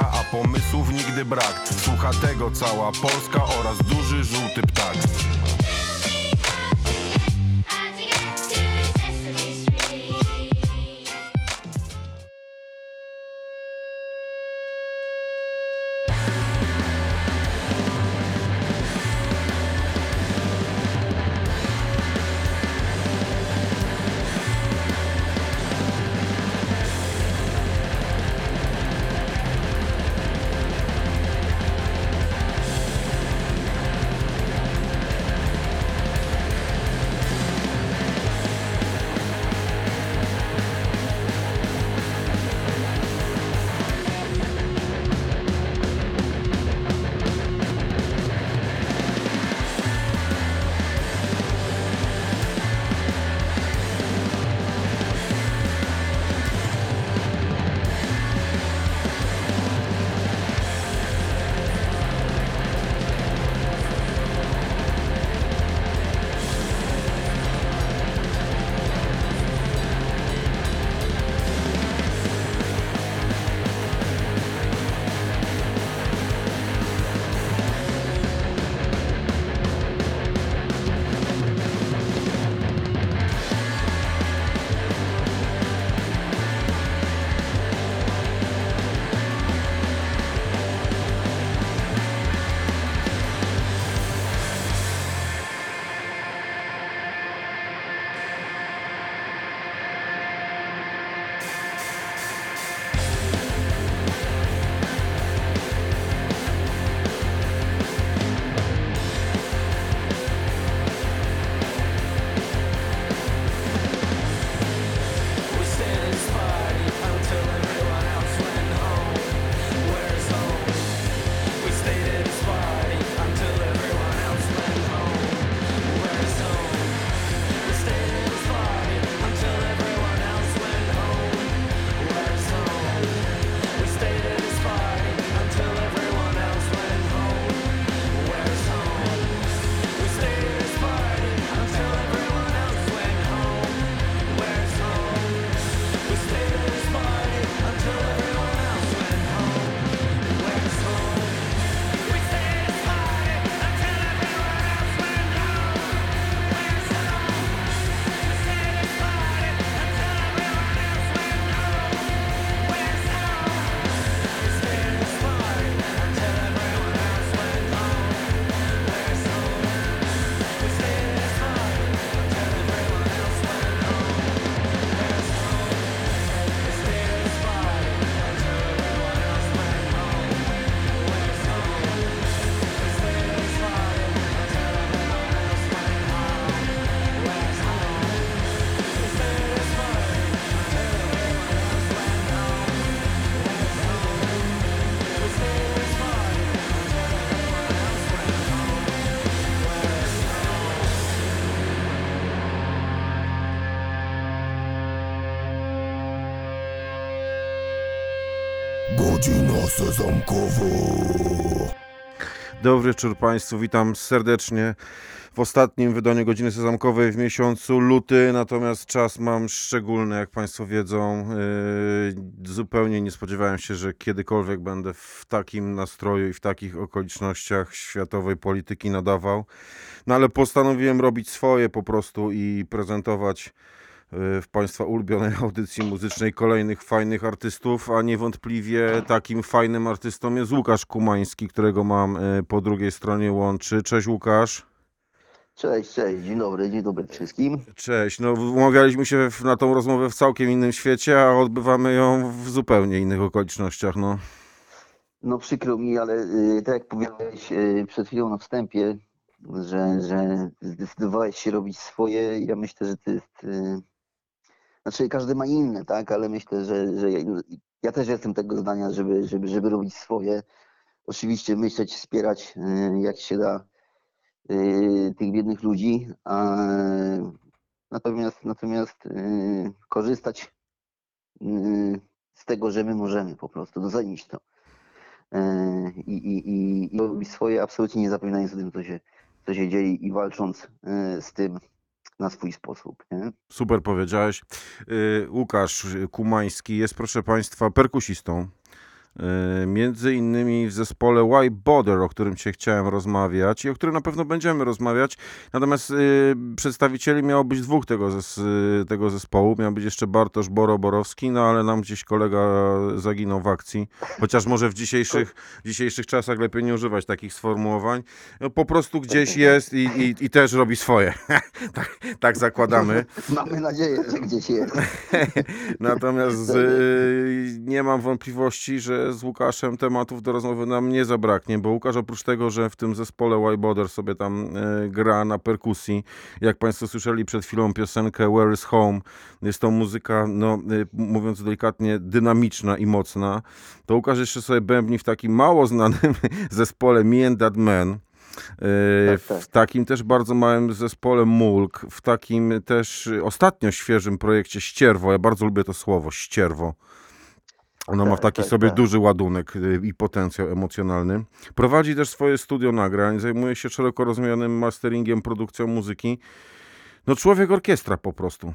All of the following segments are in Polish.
a pomysłów nigdy brak. Słucha tego cała Polska oraz duży żółty ptak Godzina sezamkowa. Dobry wieczór Państwu, witam serdecznie w ostatnim wydaniu Godziny Sezamkowej w miesiącu luty, natomiast czas mam szczególny, jak Państwo wiedzą. Yy, zupełnie nie spodziewałem się, że kiedykolwiek będę w takim nastroju i w takich okolicznościach światowej polityki nadawał. No ale postanowiłem robić swoje po prostu i prezentować w Państwa ulubionej audycji muzycznej kolejnych fajnych artystów, a niewątpliwie takim fajnym artystą jest Łukasz Kumański, którego mam y, po drugiej stronie łączy. Cześć Łukasz. Cześć, cześć, dzień dobry, dzień dobry wszystkim. Cześć. No umawialiśmy się na tą rozmowę w całkiem innym świecie, a odbywamy ją w zupełnie innych okolicznościach, no. No przykro mi, ale y, tak jak powiedziałeś y, przed chwilą na wstępie, że, że zdecydowałeś się robić swoje, ja myślę, że to jest... Znaczy każdy ma inne, tak, ale myślę, że, że ja, ja też jestem tego zdania, żeby, żeby, żeby robić swoje. Oczywiście myśleć, wspierać y, jak się da y, tych biednych ludzi, a, natomiast, natomiast y, korzystać z tego, że my możemy po prostu docenić to. E, I, i, i, i robić swoje, absolutnie nie zapominając o tym, co się, co się dzieje i walcząc e, z tym, na swój sposób. Nie? Super powiedziałeś. Y, Łukasz Kumański jest, proszę Państwa, perkusistą. Y, Między innymi w zespole Why Bother, o którym się chciałem rozmawiać i o którym na pewno będziemy rozmawiać. Natomiast y, przedstawicieli miało być dwóch tego, zes, y, tego zespołu. Miał być jeszcze Bartosz Boro-Borowski, no ale nam gdzieś kolega zaginął w akcji. Chociaż może w dzisiejszych, w dzisiejszych czasach lepiej nie używać takich sformułowań. No, po prostu gdzieś jest i, i, i też robi swoje. tak, tak zakładamy. Mamy nadzieję, że gdzieś jest. Natomiast y, nie mam wątpliwości, że z Łukaszem tematów do rozmowy nam nie zabraknie, bo Łukasz oprócz tego, że w tym zespole Wyboder sobie tam y, gra na perkusji, jak Państwo słyszeli przed chwilą piosenkę Where is Home, jest to muzyka, no y, mówiąc delikatnie, dynamiczna i mocna, to Łukasz jeszcze sobie bębni w takim mało znanym zespole Me and That Man. Yy, Tak, tak. W takim też bardzo małym zespole Mulk, w takim też ostatnio świeżym projekcie Ścierwo. Ja bardzo lubię to słowo, ścierwo. Ono ma Tak, taki tak, sobie tak. duży ładunek y, i potencjał emocjonalny. Prowadzi też swoje studio nagrań, zajmuje się szeroko rozumianym masteringiem, produkcją muzyki. No człowiek orkiestra po prostu.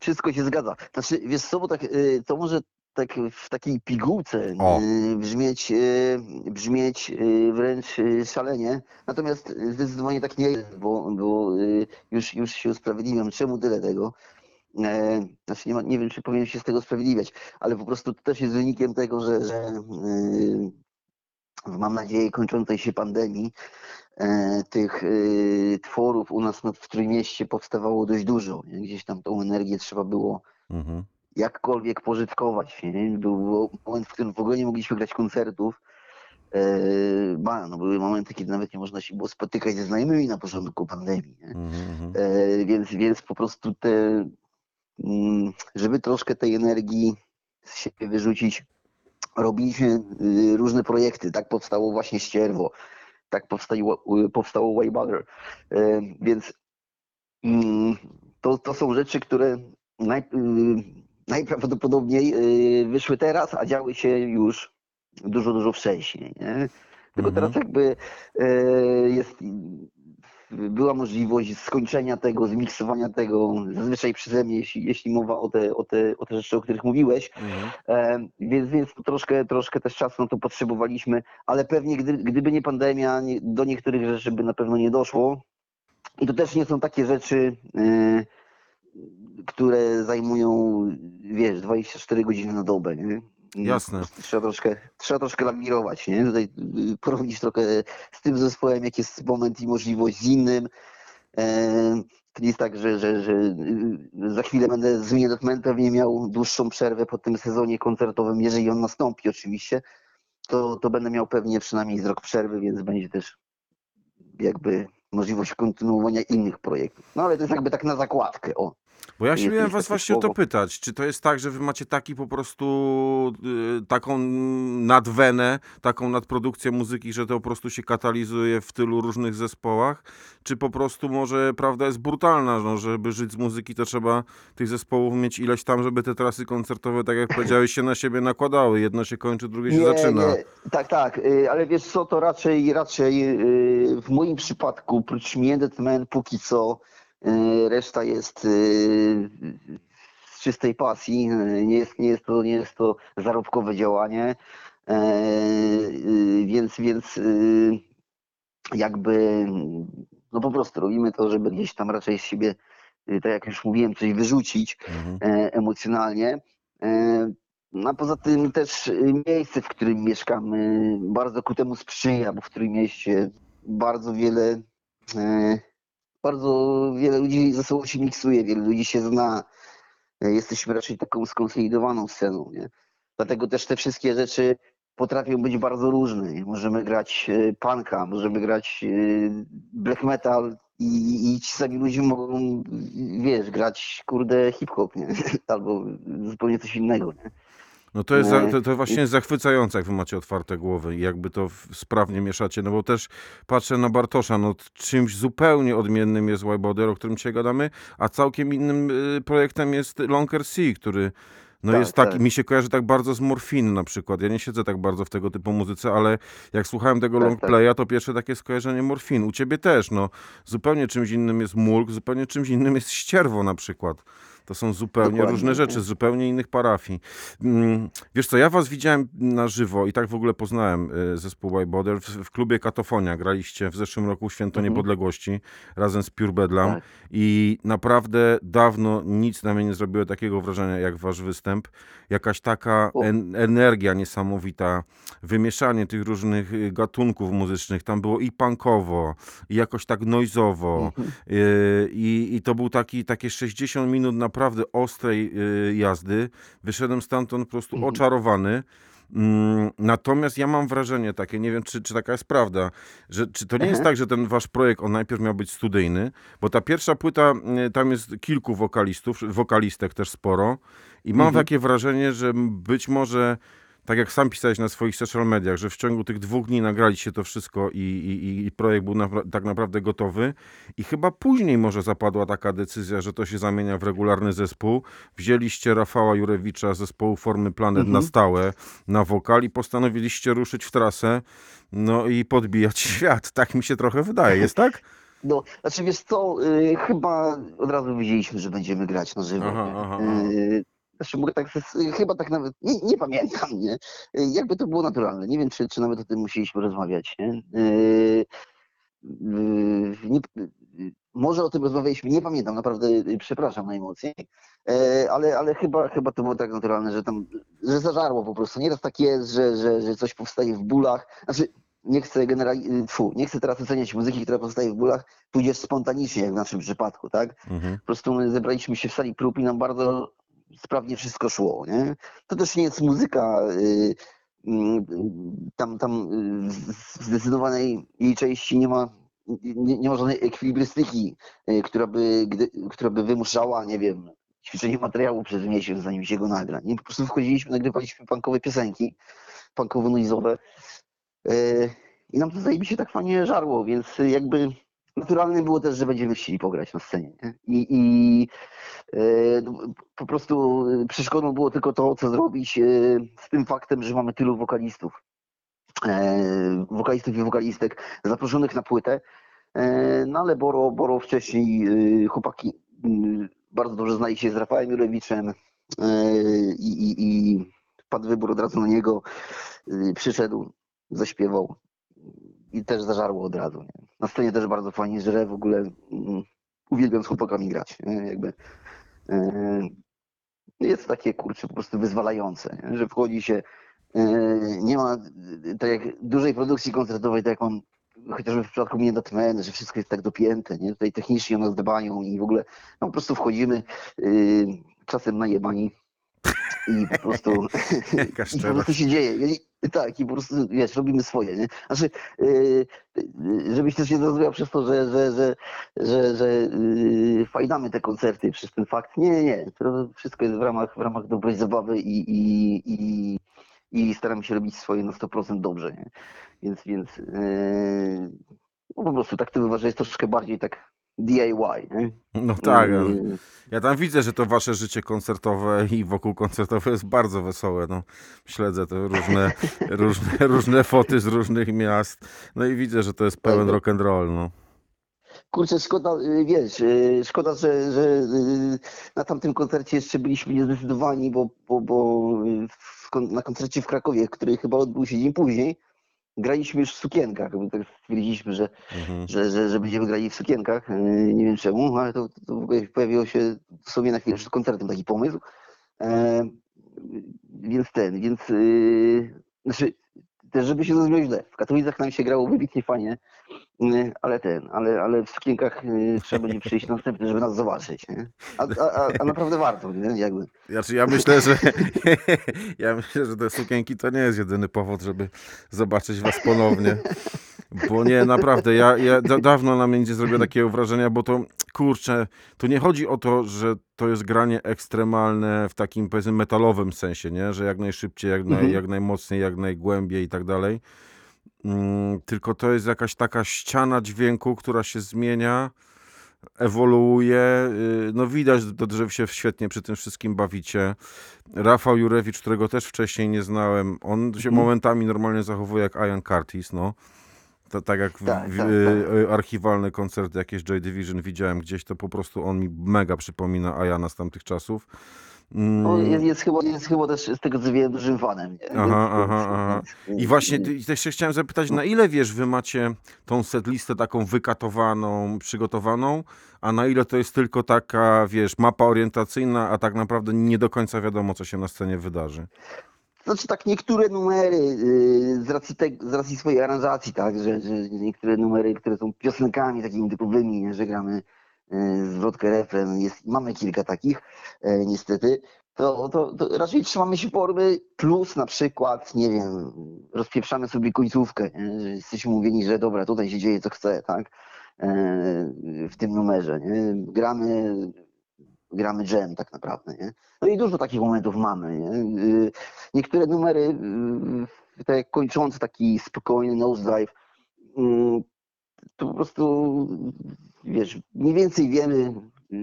Wszystko się zgadza. Znaczy, wiesz co, bo tak, y, to może tak w takiej pigułce O. y, brzmieć, y, brzmieć y, wręcz szalenie. Natomiast zdecydowanie tak nie jest, bo, bo już, już się usprawiedliwiam, czemu tyle tego. E, Znaczy nie, ma, nie wiem, czy powinien się z tego usprawiedliwiać, ale po prostu to też jest wynikiem tego, że, że y, mam nadzieję kończącej się pandemii e, tych tworów u nas w Trójmieście powstawało dość dużo. Gdzieś tam tą energię trzeba było Mhm. jakkolwiek pożytkować. Nie? Był moment, w którym w ogóle nie mogliśmy grać koncertów. E, ba, no były momenty, kiedy nawet nie można się było spotykać ze znajomymi na początku pandemii. Mhm, mhm. E, więc, więc po prostu te, mm, żeby troszkę tej energii z siebie wyrzucić, robiliśmy y, różne projekty. Tak powstało właśnie Ścierwo, tak powstało, y, powstało Way Butter. E, Więc mm, to, to są rzeczy, które naj, y, najprawdopodobniej y, wyszły teraz, a działy się już dużo, dużo wcześniej. Nie? Tylko Mhm. teraz jakby jest, była możliwość skończenia tego, zmiksowania tego, zazwyczaj przeze mnie, jeśli, jeśli mowa o te, o, te, o te rzeczy, o których mówiłeś. Mhm. E, więc więc troszkę, troszkę też czasu na to potrzebowaliśmy, ale pewnie gdy, gdyby nie pandemia, nie, do niektórych rzeczy by na pewno nie doszło. I to też nie są takie rzeczy, e, które zajmują, wiesz, 24 godziny na dobę. Nie? Jasne. Trzeba troszkę, trzeba troszkę lawirować, nie? Tutaj y, porobić trochę z tym zespołem, jak jest moment i możliwość z innym. E, To nie jest tak, że, że, że y, za chwilę będę z Minutman pewnie miał dłuższą przerwę po tym sezonie koncertowym, jeżeli on nastąpi oczywiście, to, to będę miał pewnie przynajmniej z rok przerwy, więc będzie też jakby możliwość kontynuowania innych projektów. No ale to jest jakby tak na zakładkę, o. Bo ja się miałem was właśnie o to słowo. pytać, czy to jest tak, że wy macie taki po prostu y, taką nadwenę, taką nadprodukcję muzyki, że to po prostu się katalizuje w tylu różnych zespołach, czy po prostu może prawda jest brutalna, no, żeby żyć z muzyki to trzeba tych zespołów mieć ileś tam, żeby te trasy koncertowe, tak jak powiedziałeś, się na siebie nakładały. Jedno się kończy, drugie się zaczyna. Nie, tak, tak, y, ale wiesz co, to raczej, raczej y, w moim przypadku, prócz Miendet Man póki co, reszta jest y, z czystej pasji, nie jest, nie jest, to, nie jest to zarobkowe działanie, e, więc, więc jakby no po prostu robimy to, żeby gdzieś tam raczej z siebie, tak jak już mówiłem, coś wyrzucić, Mhm. e, emocjonalnie. E, No a poza tym też miejsce, w którym mieszkamy, bardzo ku temu sprzyja, bo w którym mieście bardzo wiele, e, bardzo wiele ludzi ze sobą się miksuje, wiele ludzi się zna. E, Jesteśmy raczej taką skonsolidowaną sceną, nie? Dlatego też te wszystkie rzeczy potrafią być bardzo różne. Nie? Możemy grać e, punka, możemy grać e, black metal i, i ci sami ludzie mogą, wiesz, grać kurde hip-hop, nie? Albo zupełnie coś innego, nie? No to jest, Nie. to, to właśnie jest zachwycające, jak wy macie otwarte głowy i jakby to sprawnie mieszacie, no bo też patrzę na Bartosza, no czymś zupełnie odmiennym jest Wyboder, o którym dzisiaj gadamy, a całkiem innym y, projektem jest Longer Sea, który No Tak, jest taki, tak. mi się kojarzy tak bardzo z morfiny na przykład. Ja nie siedzę tak bardzo w tego typu muzyce, ale jak słuchałem tego Tak, longplaya, to pierwsze takie skojarzenie morfin. U ciebie też, no. Zupełnie czymś innym jest mulk, zupełnie czymś innym jest ścierwo na przykład. To są zupełnie Dokładnie, różne rzeczy, z zupełnie innych parafii. Mm, Wiesz co, ja was widziałem na żywo i tak w ogóle poznałem y, zespół White Border w, w klubie Katofonia. Graliście w zeszłym roku Święto Mhm. Niepodległości razem z Pure Bedlam Tak. i naprawdę dawno nic na mnie nie zrobiło takiego wrażenia jak wasz występ. Jakaś taka en energia niesamowita, wymieszanie tych różnych y, gatunków muzycznych. Tam było i punkowo, i jakoś tak noizowo. Mhm. Y, I, I to był taki, takie 60 minut naprawdę ostrej y, jazdy. Wyszedłem stamtąd po prostu Mhm. oczarowany. Mm, Natomiast ja mam wrażenie takie, nie wiem czy, czy taka jest prawda, że czy to nie jest Mhm. tak, że ten wasz projekt on najpierw miał być studyjny, bo ta pierwsza płyta, y, tam jest kilku wokalistów, wokalistek też sporo i mam Mhm. takie wrażenie, że być może tak jak sam pisałeś na swoich social mediach, że w ciągu tych dwóch dni nagraliście to wszystko i, i, i projekt był tak naprawdę gotowy. I chyba później może zapadła taka decyzja, że to się zamienia w regularny zespół. Wzięliście Rafała Jurewicza z zespołu Formy Planet Mhm. na stałe, na wokal i postanowiliście ruszyć w trasę, no i podbijać świat. Tak mi się trochę wydaje, jest tak? No, znaczy wiesz co, y, chyba od razu wiedzieliśmy, że będziemy grać na żywo. Aha, aha, aha. Y, Znaczy mogę tak, chyba tak nawet, nie, nie pamiętam, nie? Jakby to było naturalne. Nie wiem, czy, czy nawet o tym musieliśmy rozmawiać, nie? Y, y, nie y, może o tym rozmawialiśmy, nie pamiętam, naprawdę y, przepraszam najmocniej, E, ale, ale chyba, chyba to było tak naturalne, że tam, że zażarło po prostu. Nieraz tak jest, że, że, że coś powstaje w bólach. Znaczy, nie chcę generali- tfu, nie chcę teraz oceniać muzyki, która powstaje w bólach, pójdzie spontanicznie, jak w naszym przypadku, tak? Mhm. Po prostu my zebraliśmy się w sali prób i nam bardzo sprawnie wszystko szło, nie? To też nie jest muzyka, y, mm, tam, tam y, w zdecydowanej jej części nie ma, nie, nie ma żadnej ekwilibrystyki, y, która by, gdy, która by wymuszała, nie wiem, ćwiczenie materiału przez miesiąc, zanim się go nagra. Nie? Po prostu wchodziliśmy, nagrywaliśmy punkowe piosenki, punkowo-noizowe y, i nam to zajebiście tak fajnie żarło, więc jakby naturalne było też, że będziemy chcieli pograć na scenie. Nie? I, i e, no, po prostu e, przeszkodą było tylko to, co zrobić e, z tym faktem, że mamy tylu wokalistów. Wokalistów i wokalistek zaproszonych na płytę. No ale Boro, Boro wcześniej chłopaki bardzo dobrze znali się z Rafałem Jurewiczem i, i, i padł wybór od razu na niego. Przyszedł, zaśpiewał i też zażarło od razu. Nie? Na scenie też bardzo fajnie żre, w ogóle mm, uwielbiam z chłopakami grać. Nie? Jakby, e, jest takie kurczę po prostu wyzwalające, nie? że wchodzi się, e, nie ma tak jak dużej produkcji koncertowej, tak jak mam chociażby w przypadku mnie Datman, że wszystko jest tak dopięte, nie? tutaj technicznie o nas dbają i w ogóle no, po prostu wchodzimy y, czasem najebani i po prostu, Jaka i po szczerość. prostu się dzieje. I, tak, i po prostu wiesz, robimy swoje. Nie? Znaczy, y, y, żebyś też nie zrozumiał przez to, że, że, że, że, że y, fajdamy te koncerty przez ten fakt. Nie, nie, nie. To wszystko jest w ramach, w ramach dobrej zabawy i, i, i, i staramy się robić swoje na 100% dobrze. Nie? Więc, więc yy, no po prostu tak to bywa, że jest troszeczkę bardziej tak DIY. Nie? No tak, Yy, ja tam widzę, że to wasze życie koncertowe i wokół koncertowe jest bardzo wesołe. No, śledzę te różne, różne, różne foty z różnych miast. No i widzę, że to jest pełen rock and roll. No. Kurczę, szkoda, y, wiesz, y, szkoda, że, że y, na tamtym koncercie jeszcze byliśmy niezdecydowani, bo, bo, bo na koncercie w Krakowie, który chyba odbył się dzień później, graliśmy już w sukienkach. bo Tak stwierdziliśmy, że, Mhm. że, że, że będziemy grali w sukienkach. Nie wiem czemu, ale to, to w pojawiło się sobie na chwilę przed koncertem taki pomysł. E, więc ten, więc y, znaczy, też żeby się zrozumiał źle, w Katowicach nam się grało wybitnie fajnie, ale ten, ale, ale w sukienkach y, trzeba będzie przyjść następny, żeby nas zobaczyć, nie? A, a, a, naprawdę warto, nie? Jakby. Znaczy, ja myślę, że ja myślę, że te sukienki to nie jest jedyny powód, żeby zobaczyć was ponownie. Bo nie, naprawdę, ja, ja da, dawno na mnie nie zrobię takiego wrażenia, bo to, kurczę, to nie chodzi o to, że to jest granie ekstremalne w takim, powiedzmy, metalowym sensie, nie? Że jak najszybciej, jak, naj, Mhm. jak najmocniej, jak najgłębiej i tak dalej. Mm, tylko to jest jakaś taka ściana dźwięku, która się zmienia ewoluuje. y, No widać, że się świetnie przy tym wszystkim bawicie. Rafał Jurewicz, którego też wcześniej nie znałem, on się Mhm. momentami normalnie zachowuje jak Ian Curtis, no. To, tak jak Tak, w, tak, y, y, archiwalne koncerty jakieś Joy Division widziałem gdzieś, to po prostu on mi mega przypomina Iana z tamtych czasów. Mm, No, jest, jest, chyba, jest chyba też z tego co wiem dużym fanem. Nie? Aha, Więc- aha, aha. więc- I właśnie też się chciałem zapytać, na ile wiesz, wy macie tą setlistę taką wykatowaną, przygotowaną, a na ile to jest tylko taka, wiesz, mapa orientacyjna, a tak naprawdę nie do końca wiadomo, co się na scenie wydarzy. Znaczy tak, niektóre numery y, z racji, te, z racji swojej aranżacji, tak, że, że niektóre numery, które są piosenkami takimi typowymi, nie, że gramy y, zwrotkę, refren, jest, mamy kilka takich e, niestety, to, to, to raczej trzymamy się formy, plus na przykład, nie wiem, rozpieprzamy sobie końcówkę, jesteśmy mówieni, że dobra, tutaj się dzieje co chce, tak, e, w tym numerze, nie, gramy gramy jam tak naprawdę, nie? No i dużo takich momentów mamy, nie? Y, Niektóre numery, y, jak kończący taki spokojny nosedive, y, to po prostu, wiesz, mniej więcej wiemy, y,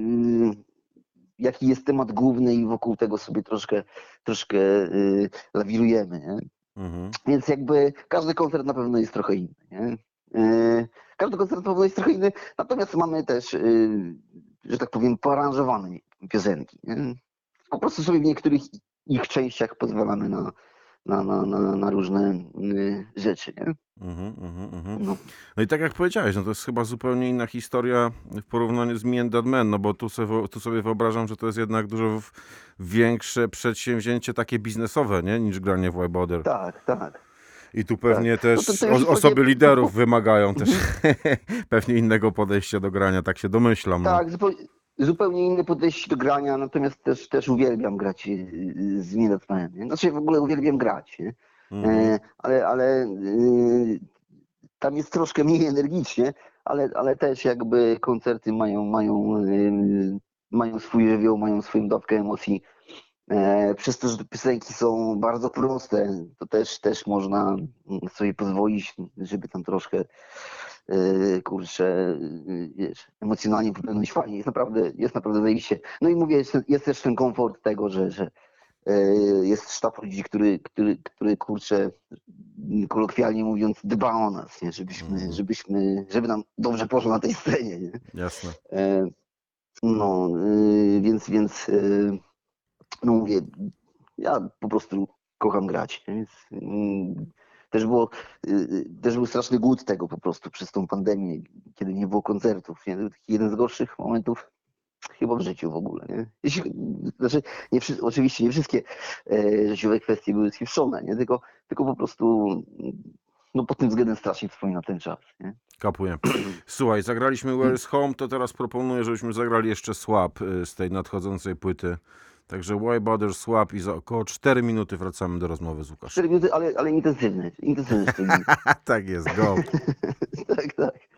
jaki jest temat główny i wokół tego sobie troszkę, troszkę y, lawirujemy, nie? Mhm. Więc jakby każdy koncert na pewno jest trochę inny. Nie? Yy, Każdy koncert na pewno jest trochę inny, natomiast mamy też, yy, że tak powiem, poaranżowane piosenki. Nie? Po prostu sobie w niektórych ich częściach pozwalamy na, na, na, na, na różne yy, rzeczy. Nie? Mhm, mhm, mhm. No. No i tak jak powiedziałeś, no to jest chyba zupełnie inna historia w porównaniu z Me and Man, no bo tu sobie, tu sobie wyobrażam, że to jest jednak dużo większe przedsięwzięcie takie biznesowe, nie? Niż granie w Wyboder. Tak, tak. I tu pewnie też No to- to osoby liderów wymagają też pewnie innego podejścia do grania, tak się domyślam. No. Tak, zupełnie, zupełnie inne podejście do grania, natomiast też, też uwielbiam grać yy, z Minutmanem. nie? Znaczy w ogóle uwielbiam grać. Nie? Mhm. E, ale, ale y, tam jest troszkę mniej energicznie, ale, ale też jakby koncerty mają, mają, y, mają swój żywioł, mają swoją dawkę emocji. E, Przez to, że te piosenki są bardzo proste, to też, też można mm, sobie pozwolić, żeby tam troszkę y, kurczę, y, wiesz, emocjonalnie popłynąć fajnie. Jest naprawdę, jest naprawdę zajebiście. No i mówię, jest, jest też ten komfort tego, że, że e, jest sztab ludzi, który, który, który kurczę, kolokwialnie mówiąc, dba o nas, nie? Żebyśmy, Mhm. żebyśmy, żeby nam dobrze poszło na tej scenie. Nie? Jasne. E, No, y, więc, więc y, no mówię, ja po prostu kocham grać. Więc, mm, też, było, y, y, też był straszny głód tego po prostu przez tą pandemię, kiedy nie było koncertów. Nie? Jeden z gorszych momentów chyba w życiu w ogóle. Nie? Jeśli, znaczy, nie, oczywiście nie wszystkie e, życiowe kwestie były spieprzone, nie? Tylko, tylko po prostu no, pod tym względem strasznie wspominam ten czas. Nie? Kapuję. Słuchaj, zagraliśmy Where's Home, to teraz proponuję, żebyśmy zagrali jeszcze Swap y, z tej nadchodzącej płyty. Także Why Bother Swap i za około 4 minuty wracamy do rozmowy z Łukaszem. 4 minuty, ale, ale intensywne. Intensywne 4 minuty. tak jest, go. tak, tak.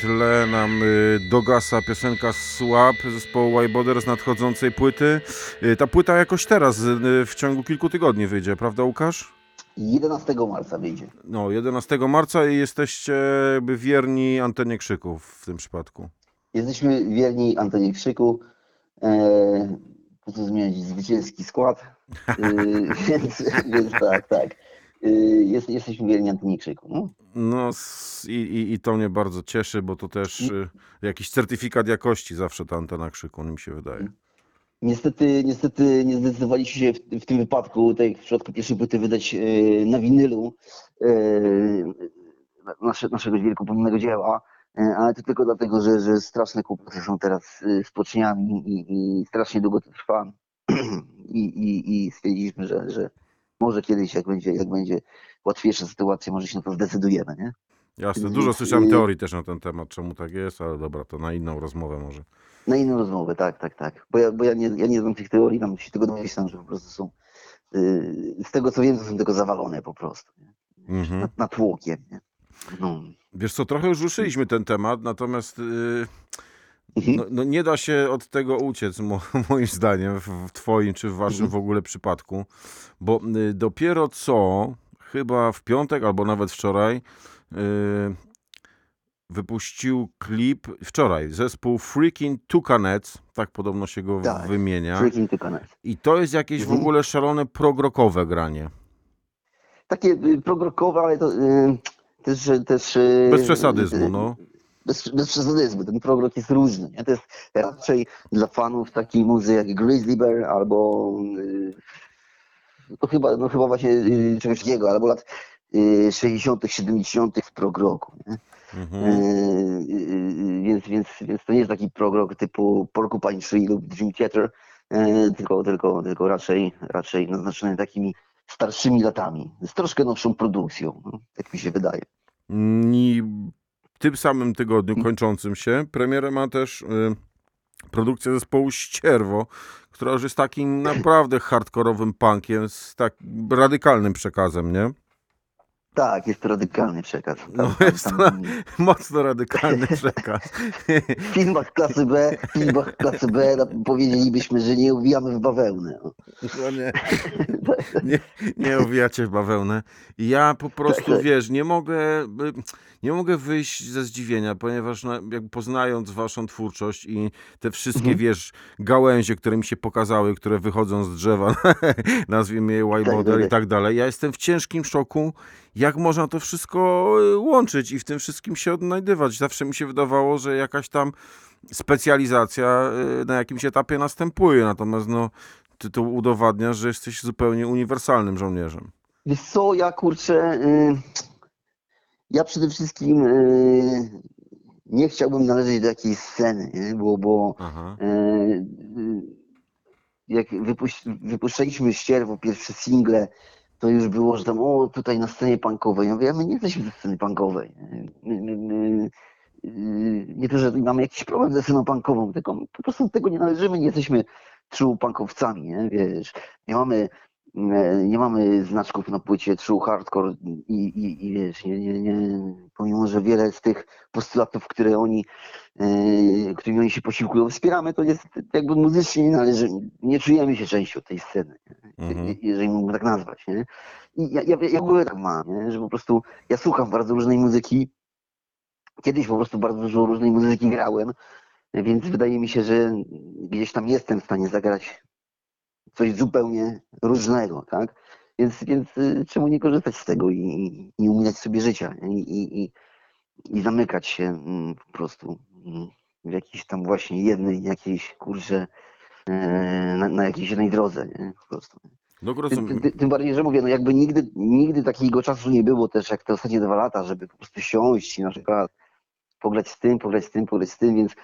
Tle nam y, dogasa piosenka Swap zespołu Wyboder z nadchodzącej płyty. Y, ta płyta jakoś teraz, y, w ciągu kilku tygodni wyjdzie, prawda Łukasz? 11 marca wyjdzie. No, 11 marca i jesteście wierni antenie krzyków w tym przypadku. Jesteśmy wierni Antoni Krzyku. E, po co zmieniać zwycięski skład? E, więc, więc tak, tak. E, jest, jesteśmy wierni Antoni Krzyku. No. No s- i, i, i to mnie bardzo cieszy, bo to też y, jakiś certyfikat jakości zawsze ta antena krzyku, mi się wydaje. Niestety, niestety nie zdecydowaliśmy się w, w tym wypadku, tak jak w przypadku pierwszej płyty, wydać e, na winylu e, nasze, naszego wielkopomnego dzieła, ale to tylko dlatego, że, że straszne kłopoty są teraz z poczniami i, i strasznie długo to trwa. I, i, i stwierdziliśmy, że, że może kiedyś, jak będzie, jak będzie łatwiejsza sytuacja, może się na to zdecydujemy, nie? Jasne, dużo słyszałem Y- teorii też na ten temat, czemu tak jest, ale dobra, to na inną rozmowę może. Na inną rozmowę, tak, tak, tak. Bo ja, bo ja, nie, ja nie znam tych teorii, tam się tego domyślam, że po prostu są, yy, z tego co wiem, to są tylko zawalone po prostu. Nie? Mhm. Nad, nad tłokiem. Nie? No. Wiesz co, trochę już ruszyliśmy ten temat, natomiast y, Mhm. No, no nie da się od tego uciec, mo, moim zdaniem, w, twoim czy w waszym Mhm. w ogóle przypadku, bo y, dopiero co, chyba w piątek albo nawet wczoraj, y, wypuścił klip, wczoraj, zespół Freaking Tucanets, tak podobno się go Tak, wymienia, Freaking i to jest jakieś w Mhm. ogóle szalone progrokowe granie. Takie y, progrokowe, ale to też... też Bez przesadyzmu, no. Bez, bez przesadyzmu, ten progrok jest różny. Nie? To jest raczej dla fanów takiej muzy jak Grizzly Bear albo to chyba, no chyba właśnie y, czegoś takiego, albo lat y, 60., 70. w progroku. Nie? Mhm. Yy, więc, więc, więc to nie jest taki progrok typu Porcupine Tree lub Dream Theater, yy, tylko, tylko, tylko raczej, raczej naznaczony takimi starszymi latami, z troszkę nowszą produkcją, no, tak mi się wydaje. I tym samym tygodniu kończącym się premierę ma też y, produkcja zespołu Ścierwo, która już jest takim naprawdę hardkorowym punkiem z tak radykalnym przekazem, nie? Tak, jest to radykalny przekaz. Tam, No, tam, jest to mocno radykalny przekaz. w filmach klasy B, w filmach klasy B no, powiedzielibyśmy, że nie uwijamy w bawełnę. No. Nie, nie, nie owijacie w bawełnę. Ja po prostu, tak. wiesz, nie mogę, nie mogę wyjść ze zdziwienia, ponieważ no, jakby poznając waszą twórczość i te wszystkie, Mhm. wiesz, gałęzie, które mi się pokazały, które wychodzą z drzewa, nazwijmy je whiteboarder tak, i tak dalej, ja jestem w ciężkim szoku, jak można to wszystko y, łączyć i w tym wszystkim się odnajdywać. Zawsze mi się wydawało, że jakaś tam specjalizacja y, na jakimś etapie następuje, natomiast no, ty to udowadniasz, że jesteś zupełnie uniwersalnym żołnierzem. Wiesz co, ja kurczę, y, ja przede wszystkim y, nie chciałbym należeć do jakiejś sceny, nie? bo, bo y, jak wypuś, wypuszczaliśmy ścierwo, pierwsze single, to już było, że tam, o, tutaj na scenie punkowej. Ja mówię, my nie jesteśmy ze sceny punkowej. My, my, my, nie to, że mamy jakiś problem ze sceną punkową, tylko po prostu do tego nie należymy, nie jesteśmy true punkowcami, nie? wiesz. Nie mamy, nie mamy znaczków na płycie true hardcore i, i, i wiesz, nie, nie, nie, pomimo, że wiele z tych postulatów, które oni, e, którymi oni się posiłkują, wspieramy, to jest jakby muzycznie nie należy, nie czujemy się częścią tej sceny? Mhm. jeżeli mógłbym tak nazwać, nie? I ja, ja, ja w ogóle tak mam, nie? że po prostu ja słucham bardzo różnej muzyki, kiedyś po prostu bardzo dużo różnej muzyki grałem, więc wydaje mi się, że gdzieś tam jestem w stanie zagrać coś zupełnie różnego, tak? Więc, więc y, czemu nie korzystać z tego i, nie sobie życia? I, i, i, i zamykać się mm, po prostu mm, w jakiejś tam właśnie jednej, jakiejś kurczę, e, na, na jakiejś jednej drodze, nie? Po prostu. No Tym, rozumiem. tym, tym bardziej, że mówię, no jakby nigdy, nigdy takiego czasu nie było też jak te ostatnie dwa lata, żeby po prostu siąść i na przykład pograć z tym, pograć z tym, pograć z tym, więc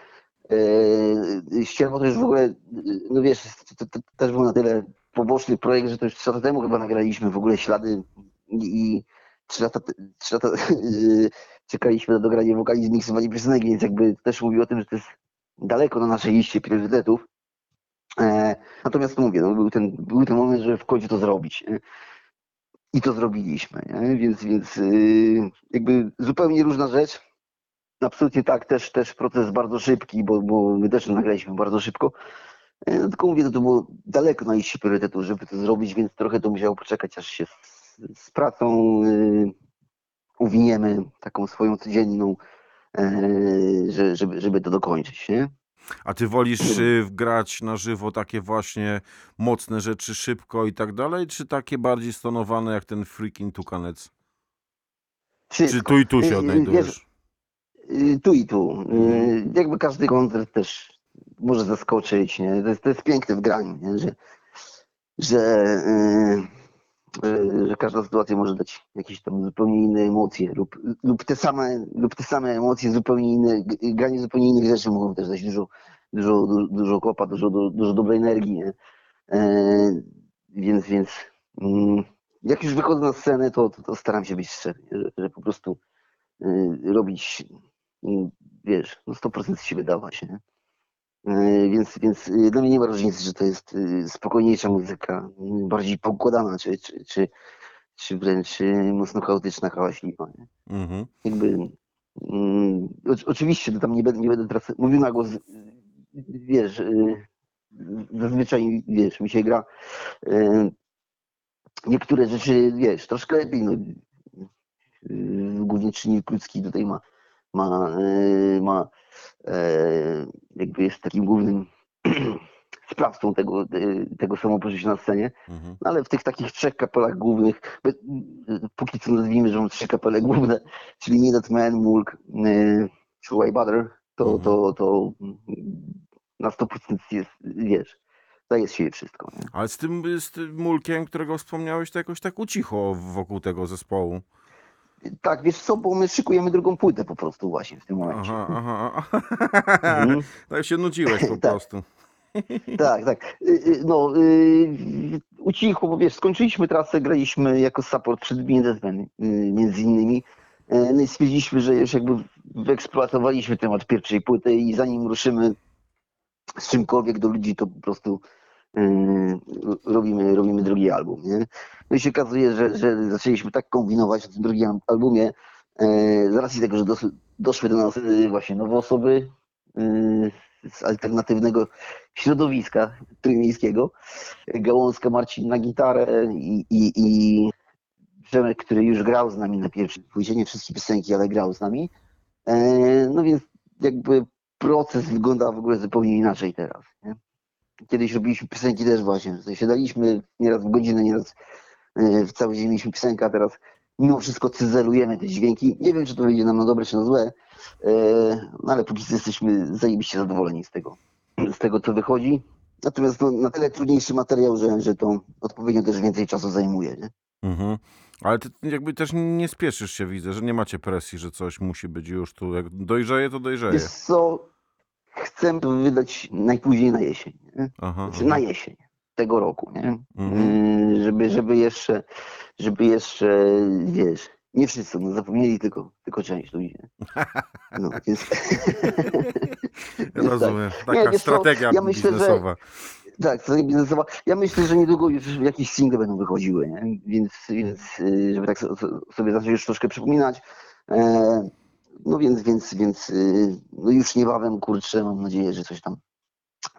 Ścierwo to już w ogóle, yy, no wiesz, to, to, to też był na tyle poboczny projekt, że to już trzy lata temu chyba nagraliśmy w ogóle ślady i, i trzy lata, trzy lata yy, czekaliśmy na dogranie wokali, zmiksowanie piosenek, więc jakby też mówił o tym, że to jest daleko na naszej liście priorytetów. E, natomiast mówię, no, był, ten, był ten moment, żeby w końcu to zrobić. I to zrobiliśmy, nie? więc, więc yy, jakby zupełnie różna rzecz. Absolutnie tak, też, też proces bardzo szybki, bo, bo my też nagraliśmy bardzo szybko. E, No, tylko mówię, to, to było daleko na liście priorytetu, żeby to zrobić, więc trochę to musiało poczekać, aż się z, z pracą y, uwiniemy taką swoją codzienną, e, że, żeby, żeby to dokończyć, nie? A ty wolisz y, grać na żywo takie właśnie mocne rzeczy szybko i tak dalej, czy takie bardziej stonowane jak ten freaking tukanec? Czy Wszystko. tu i tu się odnajdujesz? wiesz, Tu i tu. Y, Jakby każdy koncert też może zaskoczyć, nie? To jest, to jest piękne w graniu, nie? Że, że, y, że, że każda sytuacja może dać jakieś tam zupełnie inne emocje lub, lub, te, same, lub te same emocje, zupełnie inne, granie zupełnie innych rzeczy mogą też dać dużo, dużo, dużo, dużo kopa, dużo, dużo, dobrej energii, nie? E, więc, więc mm, jak już wychodzę na scenę, to, to, to staram się być szczery, że, że po prostu y, robić, y, wiesz, no 100% z siebie nie? Y, Więc, więc y, dla mnie nie ma różnicy, że to jest y, spokojniejsza muzyka, bardziej poukładana, czy, czy, czy, czy wręcz y, mocno chaotyczna, hałaśliwa. Nie? Mhm. Jakby, mm, o, oczywiście to tam nie będę, nie będę teraz mówił na głos, wiesz, zazwyczaj, wiesz, mi się gra niektóre rzeczy, wiesz, troszkę lepiej, no, głównie czynnik ludzki tutaj ma, ma, y, ma e, jakby jest takim głównym sprawcą tego, y, tego samopoczucia na scenie, Mhm. no ale w tych takich trzech kapelach głównych, y, póki co nazwijmy, że mam trzy kapele główne, czyli Minuteman, Mulk y, czy White Butter, to, Mhm. to, to na 100% jest, wiesz, daje z siebie wszystko. Nie? Ale z tym, z tym mulkiem, którego wspomniałeś, to jakoś tak ucichło wokół tego zespołu. Tak, wiesz co, bo my szykujemy drugą płytę po prostu właśnie w tym momencie. Aha, aha. aha. Mhm. Tak się nudziłeś po Tak. prostu. Tak, tak. Y, y, No, y, ucichło, bo wiesz, skończyliśmy trasę, graliśmy jako support przed Bindesman y, między innymi. E, No i stwierdziliśmy, że już jakby wyeksploatowaliśmy temat pierwszej płyty i zanim ruszymy z czymkolwiek do ludzi, to po prostu y, robimy, robimy drugi album, nie? No i się okazuje, że, że zaczęliśmy tak kombinować na tym drugim al- albumie, e, z racji tego, że dos, doszły do nas y, właśnie nowe osoby y, z alternatywnego środowiska trójmiejskiego. Gałązka Marcin na gitarę i, i, i Przemek, który już grał z nami na pierwszej płycie, nie wszystkie piosenki, ale grał z nami. No więc jakby proces wygląda w ogóle zupełnie inaczej teraz. Nie? Kiedyś robiliśmy piosenki też właśnie, siadaliśmy nieraz w godzinę, nieraz e, w cały dzień mieliśmy piosenkę, a teraz mimo wszystko cyzelujemy te dźwięki. Nie wiem, czy to wyjdzie nam na dobre, czy na złe, e, no ale póki co jesteśmy zajebiście zadowoleni z tego, z tego co wychodzi. Natomiast no, na tyle trudniejszy materiał, że, że to odpowiednio też więcej czasu zajmuje. Nie? Mhm. Ale ty jakby też nie spieszysz się, widzę, że nie macie presji, że coś musi być już tu. Jak dojrzeje, to dojrzeje. Wiesz co, chcę to wydać najpóźniej na jesień. Nie? Aha, Znaczy na jesień tego roku, nie? Mhm. Yy, żeby, żeby jeszcze, żeby jeszcze, wiesz, nie wszyscy, no zapomnieli tylko, tylko część ludzi. nie? No, więc... Rozumiem. Nie, Taka co, strategia ja myślę, że- biznesowa. Tak, strategia biznesowa. Ja myślę, że niedługo już jakieś single będą wychodziły, nie? Więc, więc yy, żeby tak so- so- sobie zacząć już troszkę przypominać. E, no więc, więc, więc yy, no już niebawem, kurczę, mam nadzieję, że coś tam,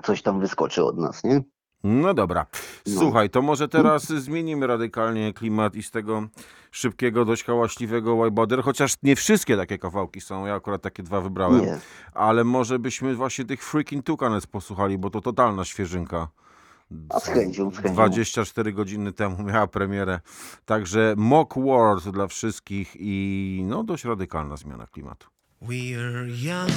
coś tam wyskoczy od nas, nie? No dobra. No. Słuchaj, to może teraz zmienimy radykalnie klimat i z tego szybkiego, dość hałaśliwego Whiteboarder, chociaż nie wszystkie takie kawałki są, ja akurat takie dwa wybrałem, Nie. ale może byśmy właśnie tych Freaking Tukanec posłuchali, bo to totalna świeżynka. Z chęcią. 24 godziny temu miała premierę. Także Mock World dla wszystkich i no dość radykalna zmiana klimatu. We are young,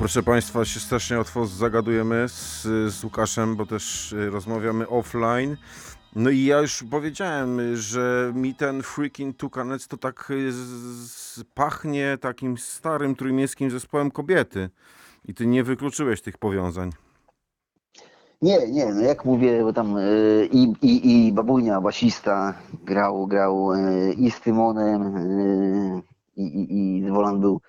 proszę Państwa się strasznie łatwo zagadujemy z, z Łukaszem, bo też y, rozmawiamy offline. No i ja już powiedziałem, że mi ten freaking Tukanec to tak y, z, pachnie takim starym trójmiejskim zespołem kobiety. I ty nie wykluczyłeś tych powiązań. Nie, nie, no jak mówię, bo tam y, i, i, i Babunia, basista, grał, grał y, i z Tymonem, y, i, i, i był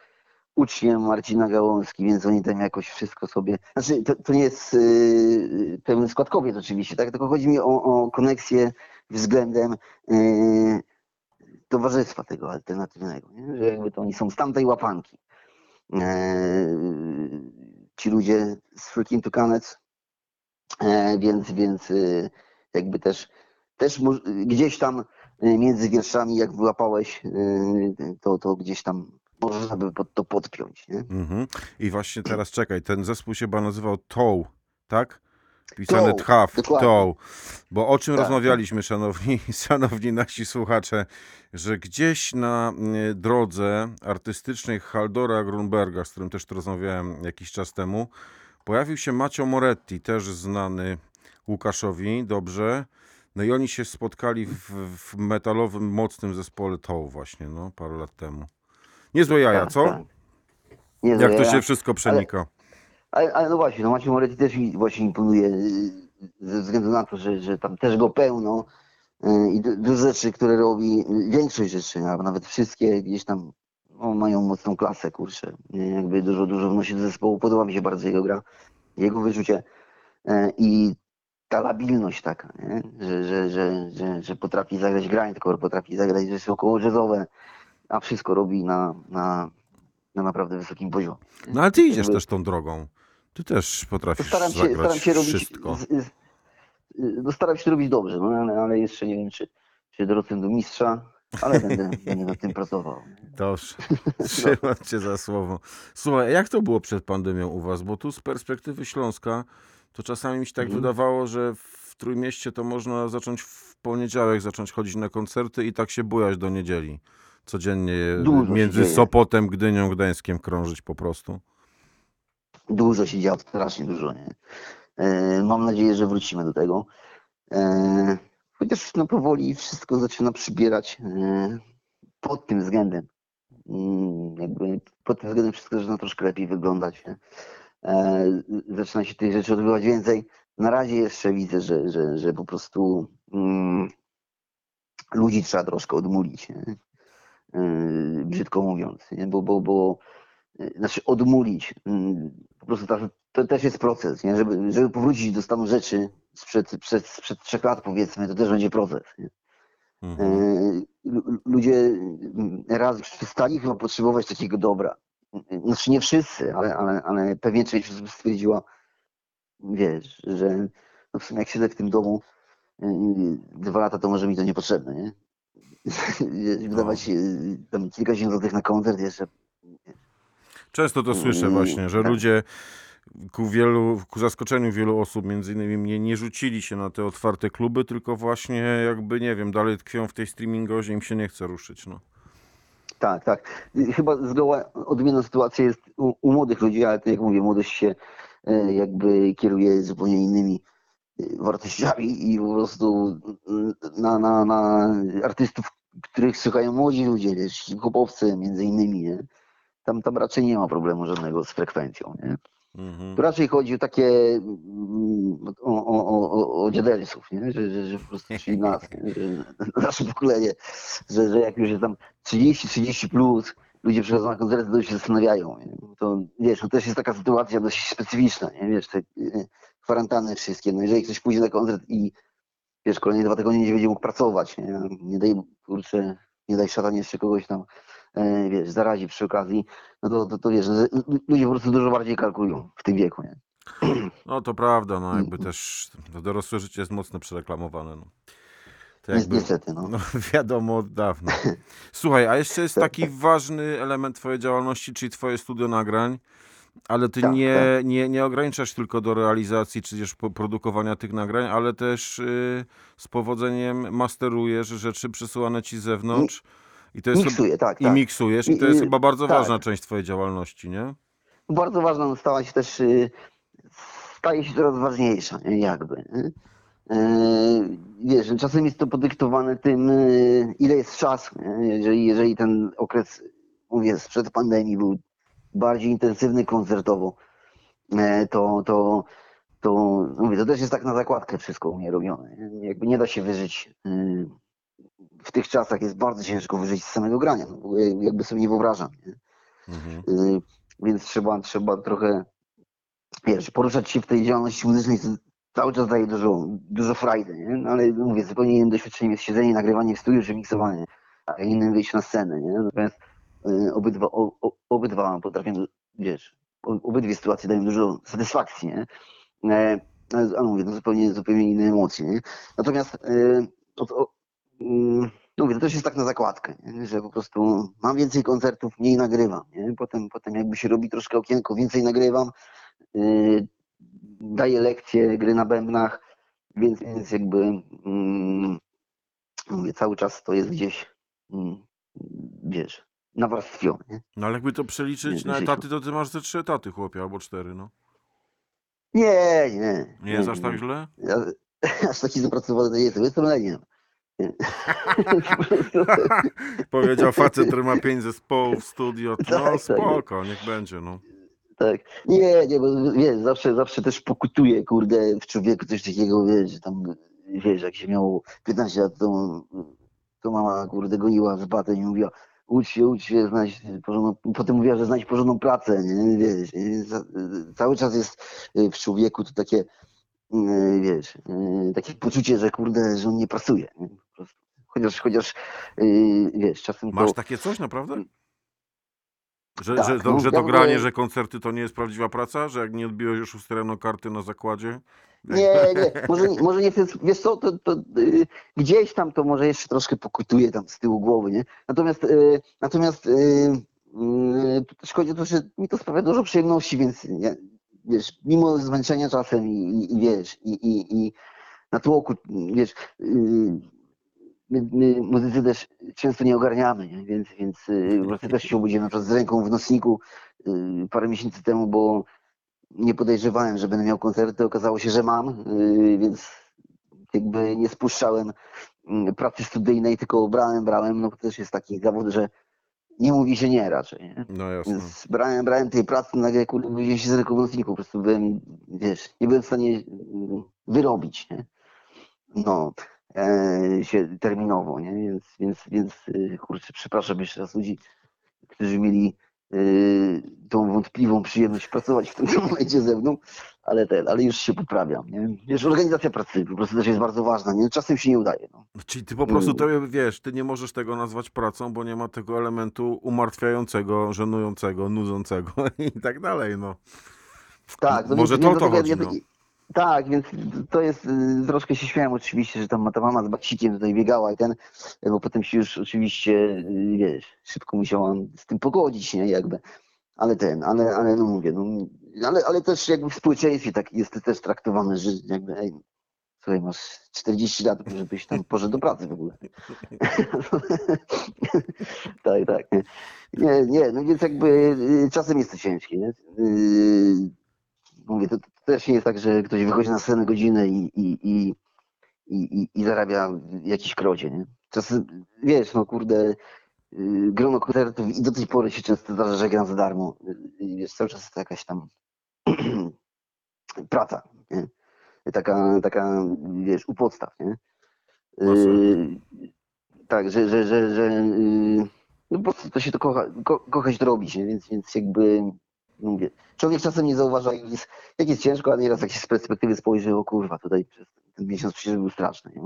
uczniem Marcina Gałązki, więc oni tam jakoś wszystko sobie... Znaczy, to, to nie jest y, pełny skład kobiet oczywiście, tak? Tylko chodzi mi o, o koneksję względem y, towarzystwa tego alternatywnego, nie? że jakby to oni są z tamtej łapanki. E, ci ludzie z Freaking Tukanec, e, więc, więc e, jakby też, też gdzieś tam e, między wierszami, jak wyłapałeś, e, to, to gdzieś tam można by pod to podpiąć. Nie? Mhm. I właśnie teraz czekaj, ten zespół się chyba nazywał TOW, tak? Pisane dokładnie. TOW. Bo o czym Tak, rozmawialiśmy, szanowni, szanowni nasi słuchacze, że gdzieś na y, drodze artystycznej Haldora Grunberga, z którym też rozmawiałem jakiś czas temu, pojawił się Macio Moretti, też znany Łukaszowi dobrze. No i oni się spotkali w, w metalowym, mocnym zespole TOW właśnie, no, parę lat temu. Niezłe jaja, Tak, co? tak. Nie, Jak to ja- się wszystko przenika. Ale, ale no właśnie, no Maciej Moretti też mi właśnie imponuje y, ze względu na to, że, że tam też go pełno y, i du- dużo rzeczy, które robi, większość rzeczy, a nawet wszystkie gdzieś tam no, mają mocną klasę, kurczę. Jakby dużo, dużo wnosi do zespołu. Podoba mi się bardzo jego gra, jego wyczucie y, i ta labilność taka, nie? Że, że, że, że, że potrafi zagrać grindcore, potrafi zagrać rzeczy około jazzowe, a wszystko robi na, na, na naprawdę wysokim poziomie. No ale ty idziesz też tą drogą. Ty też potrafisz staram się, zagrać staram się robić. wszystko. Z, z, no staram się robić dobrze, no ale, ale jeszcze nie wiem, czy, czy dorosłem do mistrza, ale będę, będę nad tym pracował. Dobrze. Trzymam cię za słowo. Słuchaj, jak to było przed pandemią u was? Bo tu z perspektywy Śląska to czasami mi się tak Mhm. wydawało, że w Trójmieście to można zacząć w poniedziałek, zacząć chodzić na koncerty i tak się bujać do niedzieli. Codziennie Dużo między. Sopotem, Gdynią, Gdańskiem krążyć po prostu. Dużo się działo, strasznie dużo. Nie? E, mam nadzieję, że wrócimy do tego. E, chociaż no, powoli wszystko zaczyna przybierać e, pod tym względem. Mm, jakby pod tym względem wszystko zaczyna troszkę lepiej wyglądać. Zaczyna się tych rzeczy odbywać więcej. Na razie jeszcze widzę, że, że, że po prostu mm, ludzi trzeba troszkę odmulić. E, brzydko mówiąc, nie? Bo, bo, bo e, znaczy odmulić. mm, Po prostu ta, to też jest proces, nie? Żeby, żeby powrócić do stanu rzeczy sprzed, sprzed, sprzed trzech lat powiedzmy, to też będzie proces. Nie? Mhm. Lu- ludzie raz przestali chyba potrzebować takiego dobra. Znaczy nie wszyscy, ale, ale, ale pewnie część osób stwierdziła, wiesz, że no w sumie jak siedzę w tym domu y, dwa lata, to może mi to niepotrzebne, nie? Wydawać y, tam kilkadziesiąt złotych na koncert jeszcze. Często to słyszę Mm, właśnie, że tak. ludzie ku wielu, ku zaskoczeniu wielu osób, między innymi mnie, nie rzucili się na te otwarte kluby, tylko właśnie jakby, nie wiem, dalej tkwią w tej streamingozie, im się nie chce ruszyć, no. Tak, tak. Y, Chyba zgoła odmienna sytuacja jest u, u młodych ludzi, ale to jak mówię, młodość się e, jakby kieruje zupełnie innymi y, wartościami i po prostu y, na, na, na artystów, których słuchają młodzi ludzie, wiesz, hip-hopowcy między innymi, nie? Tam, tam raczej nie ma problemu żadnego z frekwencją, nie? Mhm. Tu raczej chodzi o takie mm, o, o, o, o, dziadersów, nie? Że, że, że po prostu czyli nas, że nasze pokolenie, że, że jak już jest tam 30-30 plus, ludzie przychodzą na koncerty, to się zastanawiają. Nie? To wiesz, to też jest taka sytuacja dość specyficzna, nie? Wiesz, te y, kwarantanny wszystkie. No jeżeli ktoś pójdzie na koncert i wiesz, kolejne dwa tygodnie nie będzie mógł pracować, nie, nie daj kurczę, nie daj szatan jeszcze kogoś tam, e, wiesz, zarazi przy okazji, no to, to, to wiesz, ludzie po prostu dużo bardziej kalkulują w tym wieku, nie? No to prawda, no jakby Mm. też dorosłe życie jest mocno przereklamowane, no. To jakby, Niestety, no. no wiadomo od dawna. Słuchaj, a jeszcze jest taki ważny element twojej działalności, czyli twoje studio nagrań, ale ty Tak, nie, tak. nie, nie ograniczasz tylko do realizacji, czy też produkowania tych nagrań, ale też y, z powodzeniem masterujesz rzeczy przesyłane ci z zewnątrz. I to jest chyba- Miksuję, tak, I tak. miksujesz, i to jest I- chyba bardzo tak. ważna część twojej działalności, nie? bardzo ważna stała się też, y, staje się coraz ważniejsza, nie? jakby. E, Wiesz, czasem jest to podyktowane tym, y, ile jest czasu. Jeżeli, jeżeli ten okres, mówię, sprzed pandemii był bardziej intensywny koncertowo, e, to, to, to mówię, to też jest tak na zakładkę wszystko u mnie robione. Jakby nie da się wyżyć. y, W tych czasach jest bardzo ciężko wyżyć z samego grania. No, jakby sobie nie wyobrażam. Nie? Mhm. Y, Więc trzeba, trzeba trochę wiesz, poruszać się w tej działalności muzycznej co cały czas daje dużo, dużo frajdy, nie? No, ale mówię, zupełnie innym doświadczeniem jest siedzenie, nagrywanie w studiu czy miksowanie, a innym wyjść na scenę, nie? Natomiast obydwa, o, o, obydwa potrafią, wiesz, obydwie sytuacje dają dużo satysfakcji, nie? E, ale mówię, to zupełnie, zupełnie inne emocje, nie? Natomiast y, o, o, mm, no mówię, to też jest tak na zakładkę, nie? że po prostu mam więcej koncertów, mniej nagrywam, nie? Potem, potem jakby się robi troszkę okienko, więcej nagrywam, yy, daję lekcje gry na bębnach, więc, więc jakby mm, mówię, cały czas to jest gdzieś, mm, wiesz, nawarstwione. Nie, No ale jakby to przeliczyć na etaty, to ty masz ze trzy etaty, chłopie, albo cztery, no. nie, nie. Nie jest aż tak źle? Ja, aż taki zapracowany to nie jestem, jestem Powiedział facet, który ma pięć zespołów, studio. No Tak, tak. spoko, niech będzie, no. Tak. Nie, nie, bo wiesz, zawsze, zawsze też pokutuje, kurde, w człowieku coś takiego, wiesz, że tam, wiesz, jak się miało 15 lat, to, to mama, kurde, goniła z batem i mówiła, ucz się, ucz się, znajdź porządną, potem mówiła, że znajdź porządną pracę, nie, wiesz, cały czas jest y, w człowieku to takie, y, wiesz, y, takie poczucie, że kurde, że on nie pracuje, nie? Chociaż, chociaż, wiesz, czasem to... Masz takie coś naprawdę? Że, Tak, że, to, że to granie, że koncerty to nie jest prawdziwa praca? Że jak nie odbiłeś już 6 rano karty na zakładzie? Nie, nie, może, nie- może nie, wiesz co, to, to y, gdzieś tam to może jeszcze troszkę pokutuje tam z tyłu głowy, nie? Natomiast, y, natomiast y, y, chodzi o to, że mi to sprawia dużo przyjemności, więc nie, wiesz, mimo zmęczenia czasem i, i, i wiesz, i, i, i na tłoku, wiesz, y, my, my muzycy też często nie ogarniamy, nie? więc, więc y, prostu też się obudziłem na przykład z ręką w nocniku y, parę miesięcy temu, bo nie podejrzewałem, że będę miał koncerty. Okazało się, że mam, yy, więc jakby nie spuszczałem mm, pracy studyjnej, tylko brałem, brałem. No to też jest taki zawód, że nie mówi się nie raczej. Nie? No jasne. Więc brałem, brałem tej pracy, nagle kurde budziłem się z ręką w nocniku. Po prostu byłem, wiesz, nie byłem w stanie mm, wyrobić, nie? No, się terminowo, nie? Więc, więc, więc y, kurczę, przepraszam jeszcze raz ludzi, którzy mieli y, tą wątpliwą przyjemność pracować w tym momencie ze mną, ale ten, ale już się poprawiam, nie? Wiesz, organizacja pracy po prostu też jest bardzo ważna, nie? Czasem się nie udaje, no. Czyli ty po prostu, to, wiesz, ty nie możesz tego nazwać pracą, bo nie ma tego elementu umartwiającego, żenującego, nudzącego i tak dalej, no. Tak, no Może to o to chodzi, no. Tak, więc to jest, y, troszkę się śmiałem oczywiście, że tam ta mama z baksikiem tutaj biegała i ten, bo potem się już oczywiście, y, wiesz, szybko musiałam z tym pogodzić, nie, jakby. Ale ten, ale, ale no mówię, no, ale, ale też jakby w społeczeństwie tak jest to też traktowane, że jakby, ej, słuchaj, masz 40 lat, żebyś tam poszedł do pracy w ogóle. tak, tak. Nie, nie, nie, no więc jakby y, czasem jest to ciężkie, nie? Y, Mówię, to, to też nie jest tak, że ktoś wychodzi na scenę godzinę i, i, i, i, i, zarabia jakiś krocie, nie? Czasem, wiesz, no kurde, y, grono koncertów i do tej pory się często zdarza, że gram za darmo. Y, y, Wiesz, cały czas jest to jakaś tam praca, nie? Taka, taka, wiesz, u podstaw, nie? Y, tak, że, że, że, że y, no po prostu to się to kocha, ko, kochać to robić, nie? Więc, więc jakby, człowiek czasem nie zauważa, jak jest, jak jest ciężko, a nieraz jak się z perspektywy spojrzy, o kurwa, tutaj przez ten miesiąc przecież był straszny, nie?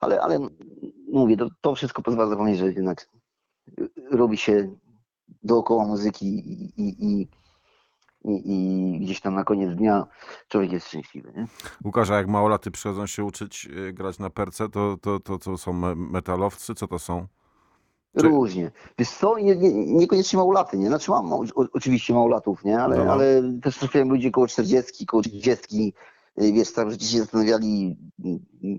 Ale, ale mówię, to, to wszystko pozwala zapomnieć, że jednak robi się dookoła muzyki i, i, i, i, i gdzieś tam na koniec dnia człowiek jest szczęśliwy, nie? Łukasz, a jak małolaty przychodzą się uczyć y, grać na perce, to, to, to, to są me- metalowcy? Co to są? Różnie. Wiesz co, nie, nie, niekoniecznie małolaty, nie? Znaczy mam o, oczywiście małolatów, nie? Ale, No, ale też trafiałem ludzi koło 40, koło 30, y, wiesz, całe życie się zastanawiali, mm, mm,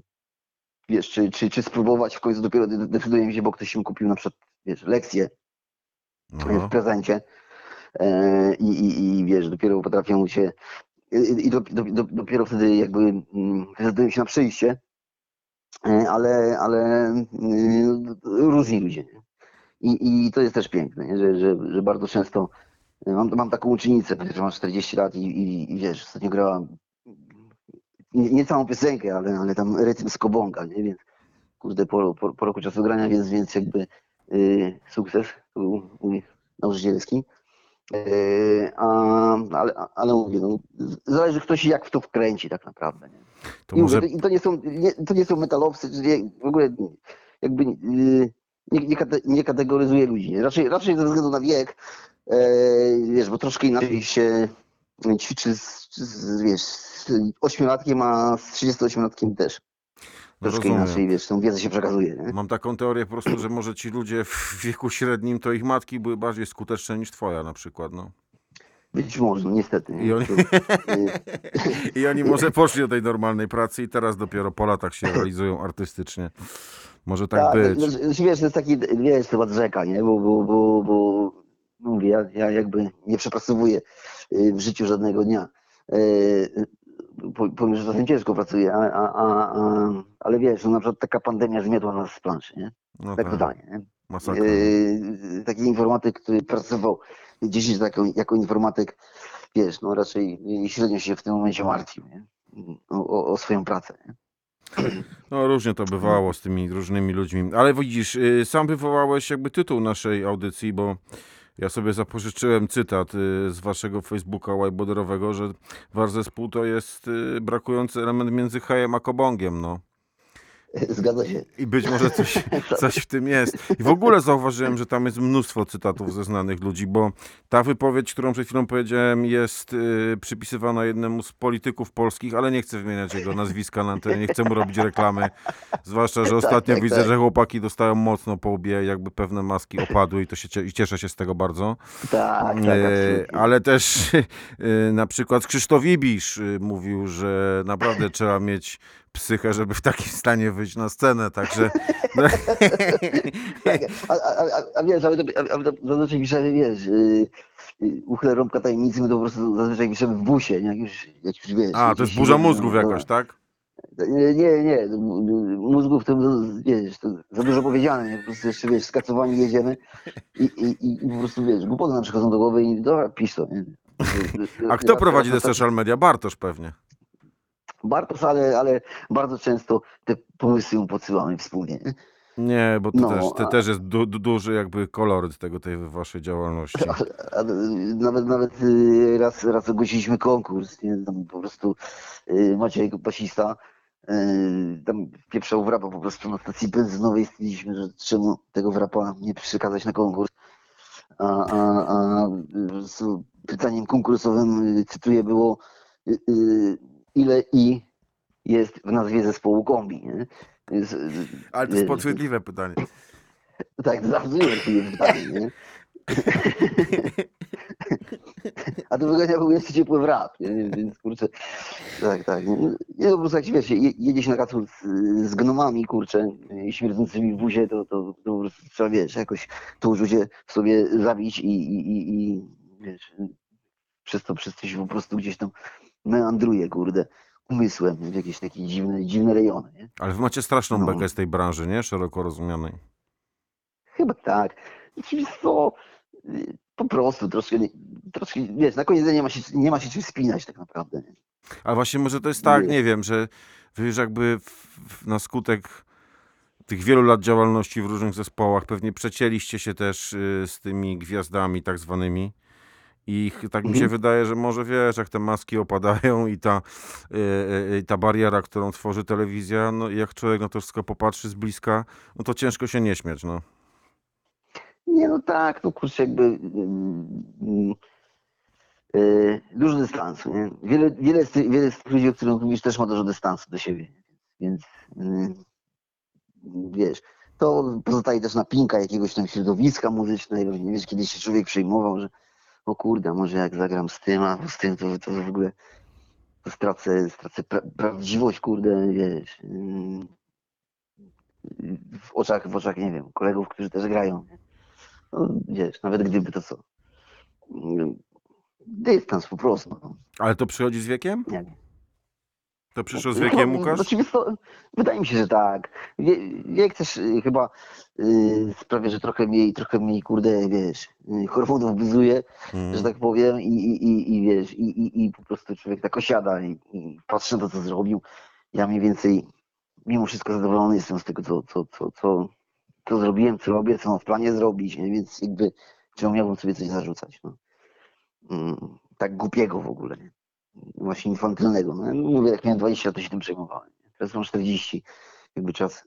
wiesz, czy, czy, czy spróbować, w końcu dopiero de- decyduję się, bo ktoś im kupił na przykład, wiesz, lekcję No. w prezencie. e, i, i, i wiesz, dopiero potrafią się i, i do, do, do, dopiero wtedy jakby mm, decydują się na przyjście, E, ale, ale mm, różni ludzie. Nie? I, I to jest też piękne, nie? Że, że, że bardzo często e, mam, mam taką uczennicę, że mam 40 lat i, i, i wiesz, ostatnio grała nie, nie całą piosenkę, ale, ale tam rytm z kobonga, nie? Więc kurde, po, po, po roku czasu grania, więc, więc jakby y, sukces był mój nauczycielski. Y, a, ale, ale mówię, no, zależy kto się jak w to wkręci tak naprawdę. Nie? To I, może mówię, to, to nie są, nie, to nie są metalowcy, czy w ogóle jakby y, nie, nie, nie kategoryzuje ludzi. Raczej, raczej ze względu na wiek, e, wiesz, bo troszkę inaczej się ćwiczy z, z, wiesz, z ośmiolatkiem, a z 38-latkiem też. No Troszkę rozumiem. inaczej, wiesz, tą wiedzę się przekazuje. Nie? Mam taką teorię po prostu, że może ci ludzie w wieku średnim, to ich matki były bardziej skuteczne niż twoja na przykład, no. Być może, niestety. nie? I oni- y, I oni może poszli do tej normalnej pracy i teraz dopiero po latach się realizują artystycznie. Może tak, być. no, znaczy, wiesz, to jest taki, wiesz, temat rzeka, nie? Bo, bo, bo, bo mówię, ja, ja jakby nie przepracowuję y, w życiu żadnego dnia. Po- Powiem, że czasem ciężko pracuję, a, a, a, ale wiesz, no na przykład taka pandemia zmiotła nas z planszy, nie? No Tak tak, totalnie, nie? masakra. Yy, taki informatyk, który pracował 10 lat jako, jako informatyk, wiesz, no raczej średnio się w tym momencie martwił, nie? O, o, o swoją pracę. Nie? No różnie to bywało z tymi różnymi ludźmi. Ale widzisz, y, sam wywołałeś jakby tytuł naszej audycji, bo ja sobie zapożyczyłem cytat y, z waszego Facebooka whiteboarderowego, że wasz zespół to jest y, brakujący element między hejem a kobongiem, no. Zgadza się. I być może coś, coś w tym jest. I w ogóle zauważyłem, że tam jest mnóstwo cytatów ze znanych ludzi, bo ta wypowiedź, którą przed chwilą powiedziałem, jest y, przypisywana jednemu z polityków polskich, ale nie chcę wymieniać jego nazwiska na antenie, nie chcę mu robić reklamy. Zwłaszcza, że ostatnio tak, widzę, tak. że chłopaki dostają mocno po łbie, jakby pewne maski opadły i to się i cieszę się z tego bardzo. Tak, tak, E, absolutnie. ale też e, na przykład Krzysztof Ibisz e, mówił, że naprawdę trzeba mieć psychę, żeby w takim stanie wyjść na scenę, także no, Tak, a, a, a, a wiesz, to, a, to zazwyczaj piszemy, wiesz, yy, yy, uchylę rąbka tajemnicy, my to po prostu zazwyczaj piszemy w busie, nie? Jak już, jak już wiesz. a, to jest burza mózgów no, jakoś, tak? Nie, nie, nie. Mózgów to, wiesz, to za dużo powiedziane, nie? Po prostu jeszcze, wiesz, skacowani jedziemy i, i, i, po prostu, wiesz, głupoty nam przychodzą do głowy i dobra, pisz to, nie? A kto prowadzi te social media? Bartosz pewnie. Bartosz, ale, ale bardzo często te pomysły mu podsyłamy wspólnie. nie? Nie, bo to No, też, to a- też jest du, du, duży jakby koloryt tego, tej waszej działalności. A, nawet nawet y, raz, raz ogłosiliśmy konkurs, nie? Tam po prostu y, Maciej basista y, tam pieprzał wrapa po prostu na stacji benzynowej stwierdziliśmy, że czemu tego wrapa nie przekazać na konkurs. A, a, a y, po prostu pytaniem konkursowym, y, cytuję, było y, y, ile i jest w nazwie zespołu kombi, nie? Więc, Ale to jest podchwytliwe pytanie. tak, to bardzo jest pytanie, nie? A to wygląda był jeszcze ciepły wrap, nie? Więc kurczę, tak, tak. Nie, no, po prostu jak się, wiesz, je- jedzie się na kacu z, z gnomami, kurczę, i śmierdzącymi w buzie, to, to, to po prostu trzeba, wiesz, jakoś to uczucie sobie zabić i, i, i, i wiesz, przez to, przez to się po prostu gdzieś tam meandruje, kurde, umysłem w jakieś takie dziwne, dziwne rejony, nie? Ale wy macie straszną No. bekę z tej branży, nie? Szeroko rozumianej. Chyba tak. Wiesz co, po prostu troszkę, troszkę, wiesz, na koniec nie ma się, nie ma się czym spinać tak naprawdę. Nie? Ale właśnie może to jest tak, Nie. nie wiem, że wy już jakby w, w, na skutek tych wielu lat działalności w różnych zespołach pewnie przecięliście się też y, z tymi gwiazdami tak zwanymi. I tak mi się Mhm. wydaje, że może wiesz, jak te maski opadają i ta, y, y, y, ta bariera, którą tworzy telewizja, no jak człowiek na to wszystko popatrzy z bliska, no to ciężko się nie śmiać, no. Nie, no tak, no kurczę, jakby mm, mm, y, dużo dystansu, nie? Wiele, wiele, z tych, wiele z tych ludzi, o których mówisz, też ma dużo dystansu do siebie, więc wiesz, to pozostaje też napinka jakiegoś tam środowiska muzycznego, nie wiesz, kiedyś się człowiek przejmował, że o kurde, może jak zagram z tym, a z tym, to, to w ogóle to stracę, stracę pra, prawdziwość, kurde, wiesz, mm, w oczach, w oczach, nie wiem, kolegów, którzy też grają? No, wiesz, nawet gdyby to co. mm, dystans po prostu. No. Ale to przychodzi z wiekiem? Nie. To przyszło z wiekiem, Chyba- Łukasz? Właściwie to, wydaje mi się, że tak. Wie, wiek też y, chyba y, sprawia, że trochę mniej, trochę mniej, kurde, wiesz, y, hormonów buzuje, Mhm. że tak powiem, i, i, i, i wiesz, i, i, i po prostu człowiek tak osiada i, i patrzy na to, co zrobił. Ja mniej więcej, mimo wszystko zadowolony jestem z tego, co, co, co, co, co zrobiłem, co robię, co mam w planie zrobić, nie? więc jakby czemu miałbym sobie coś zarzucać, no. Mm, tak głupiego w ogóle, nie? Właśnie infantylnego. No, mówię, jak miałem 20 lat, to się tym przejmowałem. nie? Teraz mam 40, jakby czas,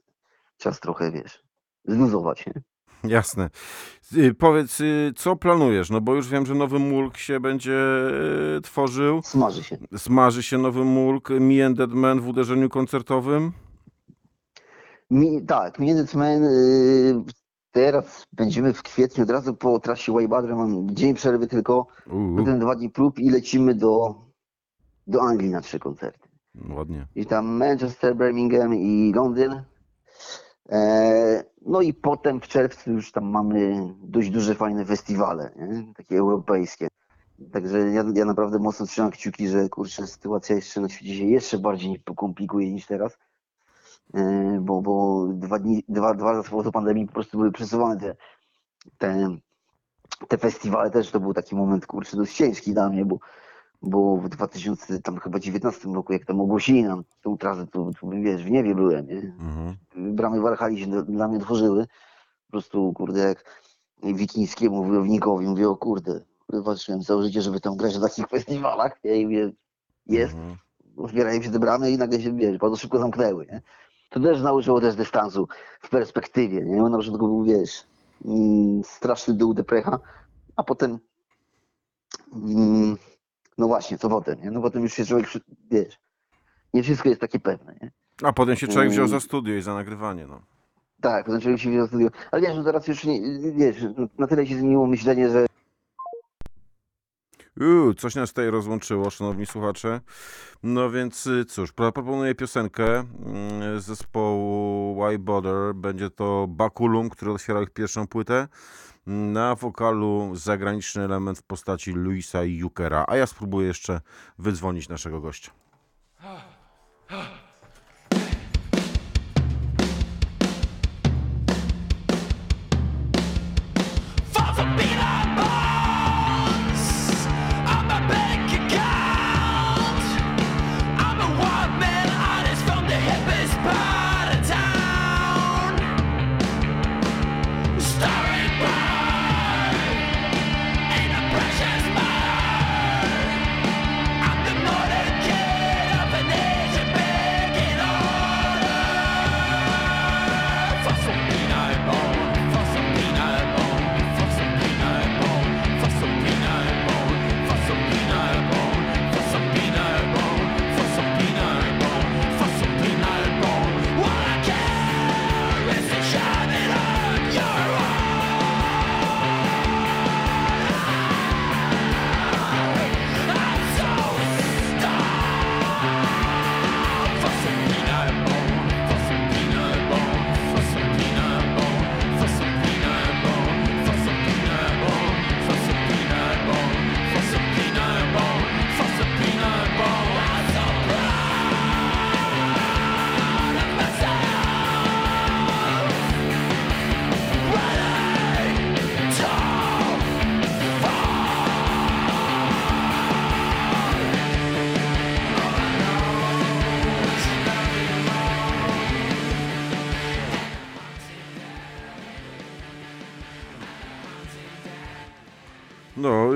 czas trochę, wiesz, zluzować, nie? Jasne. Y, Powiedz, y, co planujesz? No bo już wiem, że nowy mulk się będzie y, tworzył. Smaży się. Smaży się nowy mulk. Me and Dead Man w uderzeniu koncertowym. Mi, tak, Minute Man, y, teraz będziemy w kwietniu, od razu po trasie Waybadra, mam dzień przerwy tylko, Uuu, potem dwa dni prób i lecimy do, do Anglii na trzy koncerty. ładnie. I tam Manchester, Birmingham i Londyn. E, no i potem w czerwcu już tam mamy dość duże, fajne festiwale, nie? takie europejskie. Także ja, ja naprawdę mocno trzymam kciuki, że kurczę, sytuacja jeszcze na świecie się jeszcze bardziej pokomplikuje niż teraz. E, bo, bo dwa dni, dwa, dwa lata z powodu pandemii po prostu były przesuwane te, te, te festiwale też to był taki moment kurczę dość ciężki dla mnie, bo bo w 2019 roku, jak tam ogłosili nam tą trasę, to, to wiesz, w niebie byłem, nie? Mhm. Bramy Walhali się do, dla mnie otworzyły. Po prostu, kurde, jak wikińskiemu wojownikowi mówię, o kurde, walczyłem całe życie, żeby tam grać na takich festiwalach. Ja i mówię, jest, Mhm. otwierają się te bramy i nagle się, wiesz, bardzo szybko zamknęły, nie? To też nauczyło też dystansu w perspektywie, nie? Bo na początku był, wiesz, mm, straszny dół deprecha, a potem mm, no właśnie, co potem, nie? No potem już się człowiek, wiesz, nie wszystko jest takie pewne, nie? A potem się człowiek wziął Mm. za studio i za nagrywanie, no. Tak, potem człowiek się wziął studio. Ale wiesz, no teraz już nie, wiesz, no na tyle się zmieniło myślenie, że Uuu, coś nas tutaj rozłączyło, szanowni słuchacze. No więc y, cóż, pro- proponuję piosenkę mm, zespołu Why Bother. Będzie to Bakulum, który otwierał ich pierwszą płytę. Na wokalu zagraniczny element w postaci Luisa Jukera. A ja spróbuję jeszcze wydzwonić naszego gościa.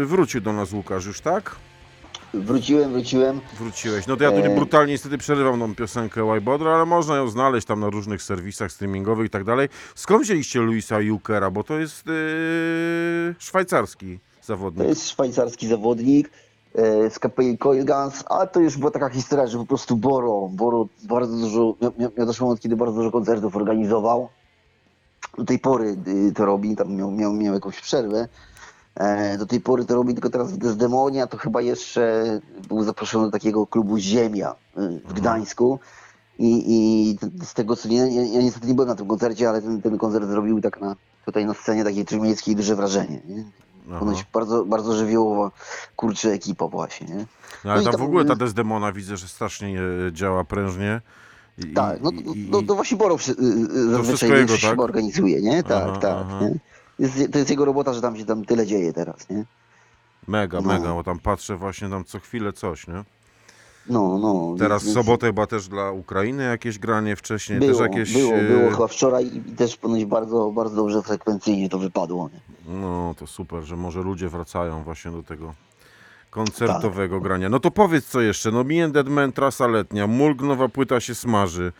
Wrócił do nas Łukasz już, tak? wróciłem, wróciłem. Wróciłeś. No to ja tu E. brutalnie niestety przerywam tą piosenkę Bother, ale można ją znaleźć tam na różnych serwisach streamingowych i tak dalej. Skąd wzięliście Luisa Jukera? Bo to jest yy, szwajcarski To zawodnik. jest szwajcarski zawodnik e, z kapeli Coil Guns, ale to już była taka historia, że po prostu Boro, Boro bardzo dużo, miał, miał miał też moment, kiedy bardzo dużo koncertów organizował. Do tej pory y, to robi, tam miał, miał, miał jakąś przerwę. E, do tej pory to robi, tylko teraz w Desdemonia to chyba jeszcze był zaproszony do takiego klubu Ziemia y, w Gdańsku. I, i z tego co nie, ja, ja niestety nie byłem na tym koncercie, ale ten, ten koncert zrobił tak na, tutaj na scenie takiej trójmiejskiej duże wrażenie. Nie? Ponoć bardzo, bardzo żywiołowa, kurczę, ekipa właśnie, nie? No, ale i tam w ogóle ta Desdemona widzę, że strasznie e, działa prężnie. I, Tak, no, i- no, no to właśnie Boro przy- y, zazwyczaj wszystko jego, tak? organizuje, nie? Tak, Aha, tak. aha. Nie? Jest, to jest jego robota, że tam się tam tyle dzieje teraz, nie? Mega, no. mega, bo tam patrzę właśnie tam co chwilę coś, nie? No, no. Teraz w więc- sobotę chyba też dla Ukrainy jakieś granie, wcześniej Było, też jakieś... było, e, było chyba wczoraj i i też ponoć bardzo, bardzo dobrze frekwencyjnie to wypadło. Nie? No to super, że może ludzie wracają właśnie do tego koncertowego Tak. grania. No to powiedz co jeszcze, no Me and Dead Man, trasa letnia, Mulg, nowa płyta się smaży.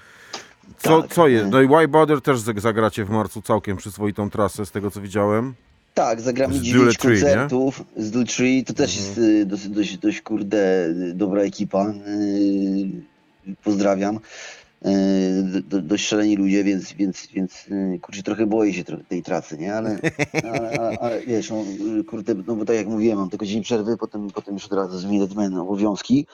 Co, Tak, co jest? nie. No i Why Bother też zag- zagracie w marcu całkiem przyzwoitą trasę, z tego co widziałem. Tak, zagramy Z 9 Dule Tree, nie? Mhm. koncertów z Dule Tree. To też jest y, dosyć, dość, dość, kurde, y, dobra ekipa. Y, Pozdrawiam. Y, do- do- Dość szaleni ludzie, więc, więc, więc y, kurczę, trochę boję się tej tracy, nie? Ale, ale, ale, wiesz, no, kurde, no bo tak jak mówiłem, mam tylko dzień przerwy, potem, potem już od razu z Minutemen obowiązki,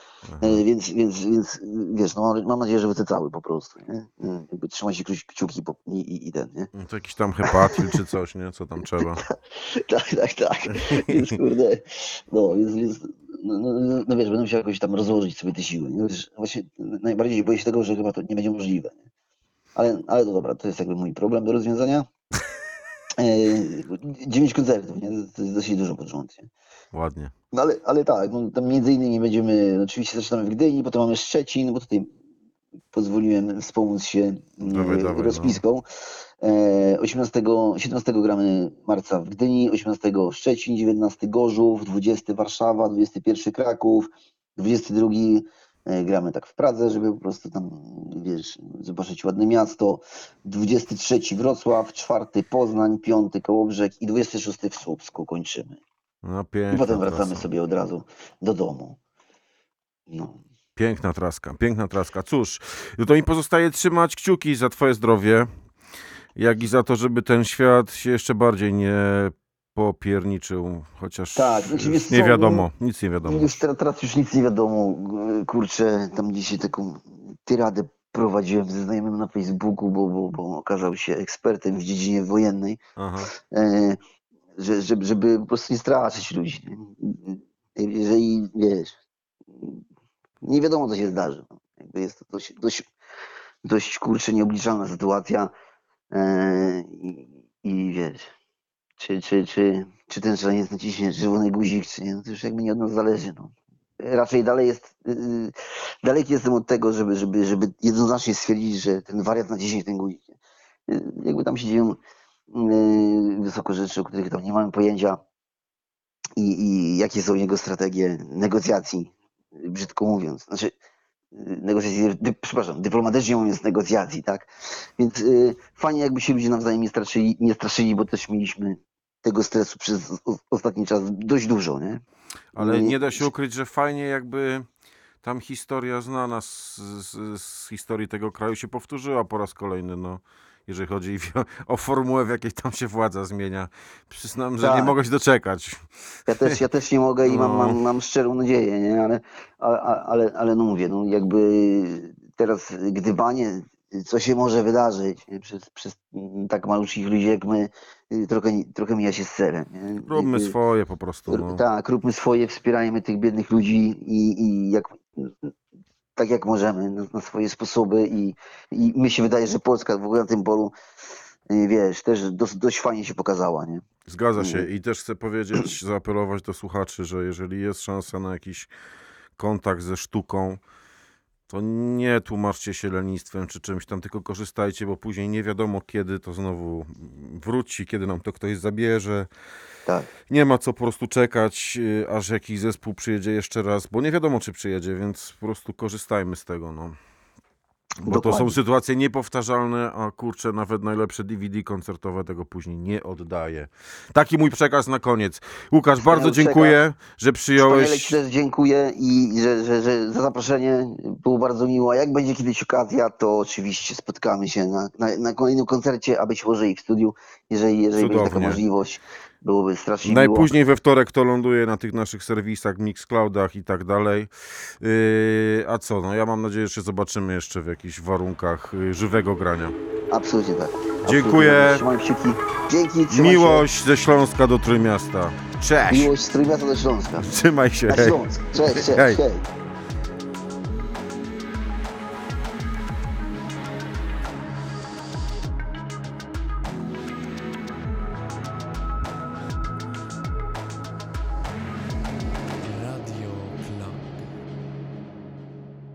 y, więc, więc, więc wiesz, no mam, nadzieję, że wycę cały po prostu, nie? Jakby trzymaj się kciuki- i, i, i ten, nie? No to jakiś tam hepatil czy coś, nie? Co tam trzeba. Tak, tak, tak. Więc kurde, no, więc, więc no, no, no, no wiesz, będę musiał jakoś tam rozłożyć sobie te siły. Wiesz, właśnie najbardziej boję się tego, że chyba to nie będzie możliwe. Nie? Ale, ale to dobra, to jest jakby mój problem do rozwiązania. E, Dziewięć koncertów, nie? To jest dosyć dużo pod rząd. Nie? Ładnie. No ale, ale tak, no, tam między innymi będziemy, oczywiście zaczynamy w Gdyni, potem mamy Szczecin, bo tutaj pozwoliłem wspomóc się Dawaj, e, dawaj, no. rozpiską. E, 18, 17 gramy marca w Gdyni, 18 Szczecin, 19 Gorzów, 20 Warszawa, 21 Kraków, 22 e, gramy tak w Pradze, żeby po prostu tam, wiesz, zobaczyć ładne miasto, 23 Wrocław, 4 Poznań, 5 Kołobrzeg i 26 w Słupsku kończymy. No I piękna potem wracamy sobie od razu do domu. No. Piękna traska, piękna traska. Cóż, to mi pozostaje trzymać kciuki za twoje zdrowie, jak i za to, żeby ten świat się jeszcze bardziej nie popierniczył, chociaż Tak, znaczy, nie co, wiadomo, nic nie wiadomo. Już teraz, teraz już nic nie wiadomo. Kurczę, tam dzisiaj taką tyradę prowadziłem ze znajomym na Facebooku, bo, bo, bo okazał się ekspertem w dziedzinie wojennej, e, że, żeby, żeby po prostu nie straszyć ludzi. Jeżeli, wiesz, nie wiadomo, co się zdarzy. No. Jakby jest to dość, dość, dość kurczę, nieobliczalna sytuacja i, i wiesz, czy, czy, czy, czy ten szaleniec naciśnie czerwony guzik, czy nie, no to już jakby nie od nas zależy. No. Raczej dalej jest, yy, daleki jestem od tego, żeby, żeby, żeby jednoznacznie stwierdzić, że ten wariat naciśnie ten guzik. Yy, jakby tam się dzieją yy, wysoko rzeczy, o których tam nie mamy pojęcia i, i jakie są jego strategie negocjacji, brzydko mówiąc. Znaczy, negocjacji, dy, przepraszam, dyplomatycznie mówiąc negocjacji, tak? Więc yy, fajnie jakby się ludzie nawzajem nie straszyli, nie straszyli, bo też mieliśmy tego stresu przez o- ostatni czas dość dużo, nie? Ale I- nie da się ukryć, że fajnie jakby tam historia znana z, z, z historii tego kraju się powtórzyła po raz kolejny, no. Jeżeli chodzi o formułę, w jakiej tam się władza zmienia. Przyznam, że nie Tak. mogę się doczekać. Ja też, ja też nie mogę i mam, No. mam, mam szczerą nadzieję, nie? Ale, ale, ale, ale no mówię, no jakby teraz gdybanie, co się może wydarzyć nie? Przez, przez tak maluczkich ludzi jak my, trochę, trochę mija się z serem. Nie? Róbmy Jakby- swoje po prostu, no. Tak, róbmy swoje, wspierajmy tych biednych ludzi i, i jak, tak jak możemy, na, na swoje sposoby i, i mi się wydaje, że Polska w ogóle na tym polu, y, wiesz, też dość, dość fajnie się pokazała, nie? Zgadza się Mhm. i też chcę powiedzieć, zaapelować do słuchaczy, że jeżeli jest szansa na jakiś kontakt ze sztuką, to nie tłumaczcie się lenistwem czy czymś tam, tylko korzystajcie, bo później nie wiadomo kiedy to znowu wróci, kiedy nam to ktoś zabierze. Tak. Nie ma co po prostu czekać, y, aż jakiś zespół przyjedzie jeszcze raz, bo nie wiadomo czy przyjedzie, więc po prostu korzystajmy z tego, no. Bo to są Dokładnie. sytuacje niepowtarzalne, a kurczę, nawet najlepsze DVD koncertowe tego później nie oddaje. Taki mój przekaz na koniec. Łukasz, bardzo dziękuję, że przyjąłeś. Też dziękuję i że, że, że za zaproszenie było bardzo miło. A jak będzie kiedyś okazja, to oczywiście spotkamy się na, na, na kolejnym koncercie, a być może i w studiu, jeżeli, jeżeli będzie taka możliwość. Byłoby strasznie miło. Najpóźniej we wtorek to ląduje na tych naszych serwisach, Mixcloudach i tak dalej. Yy, a co, no ja mam nadzieję, że się zobaczymy jeszcze w jakichś warunkach yy, żywego grania. Absolutnie tak. Dziękuję. Absolutnie. Kciuki. Dzięki, trzymaj się. Miłość ze Śląska do Trójmiasta. Cześć! Miłość z Trójmiasta do Śląska. Trzymaj się, Na! Śląsk. Cześć, cześć, hej.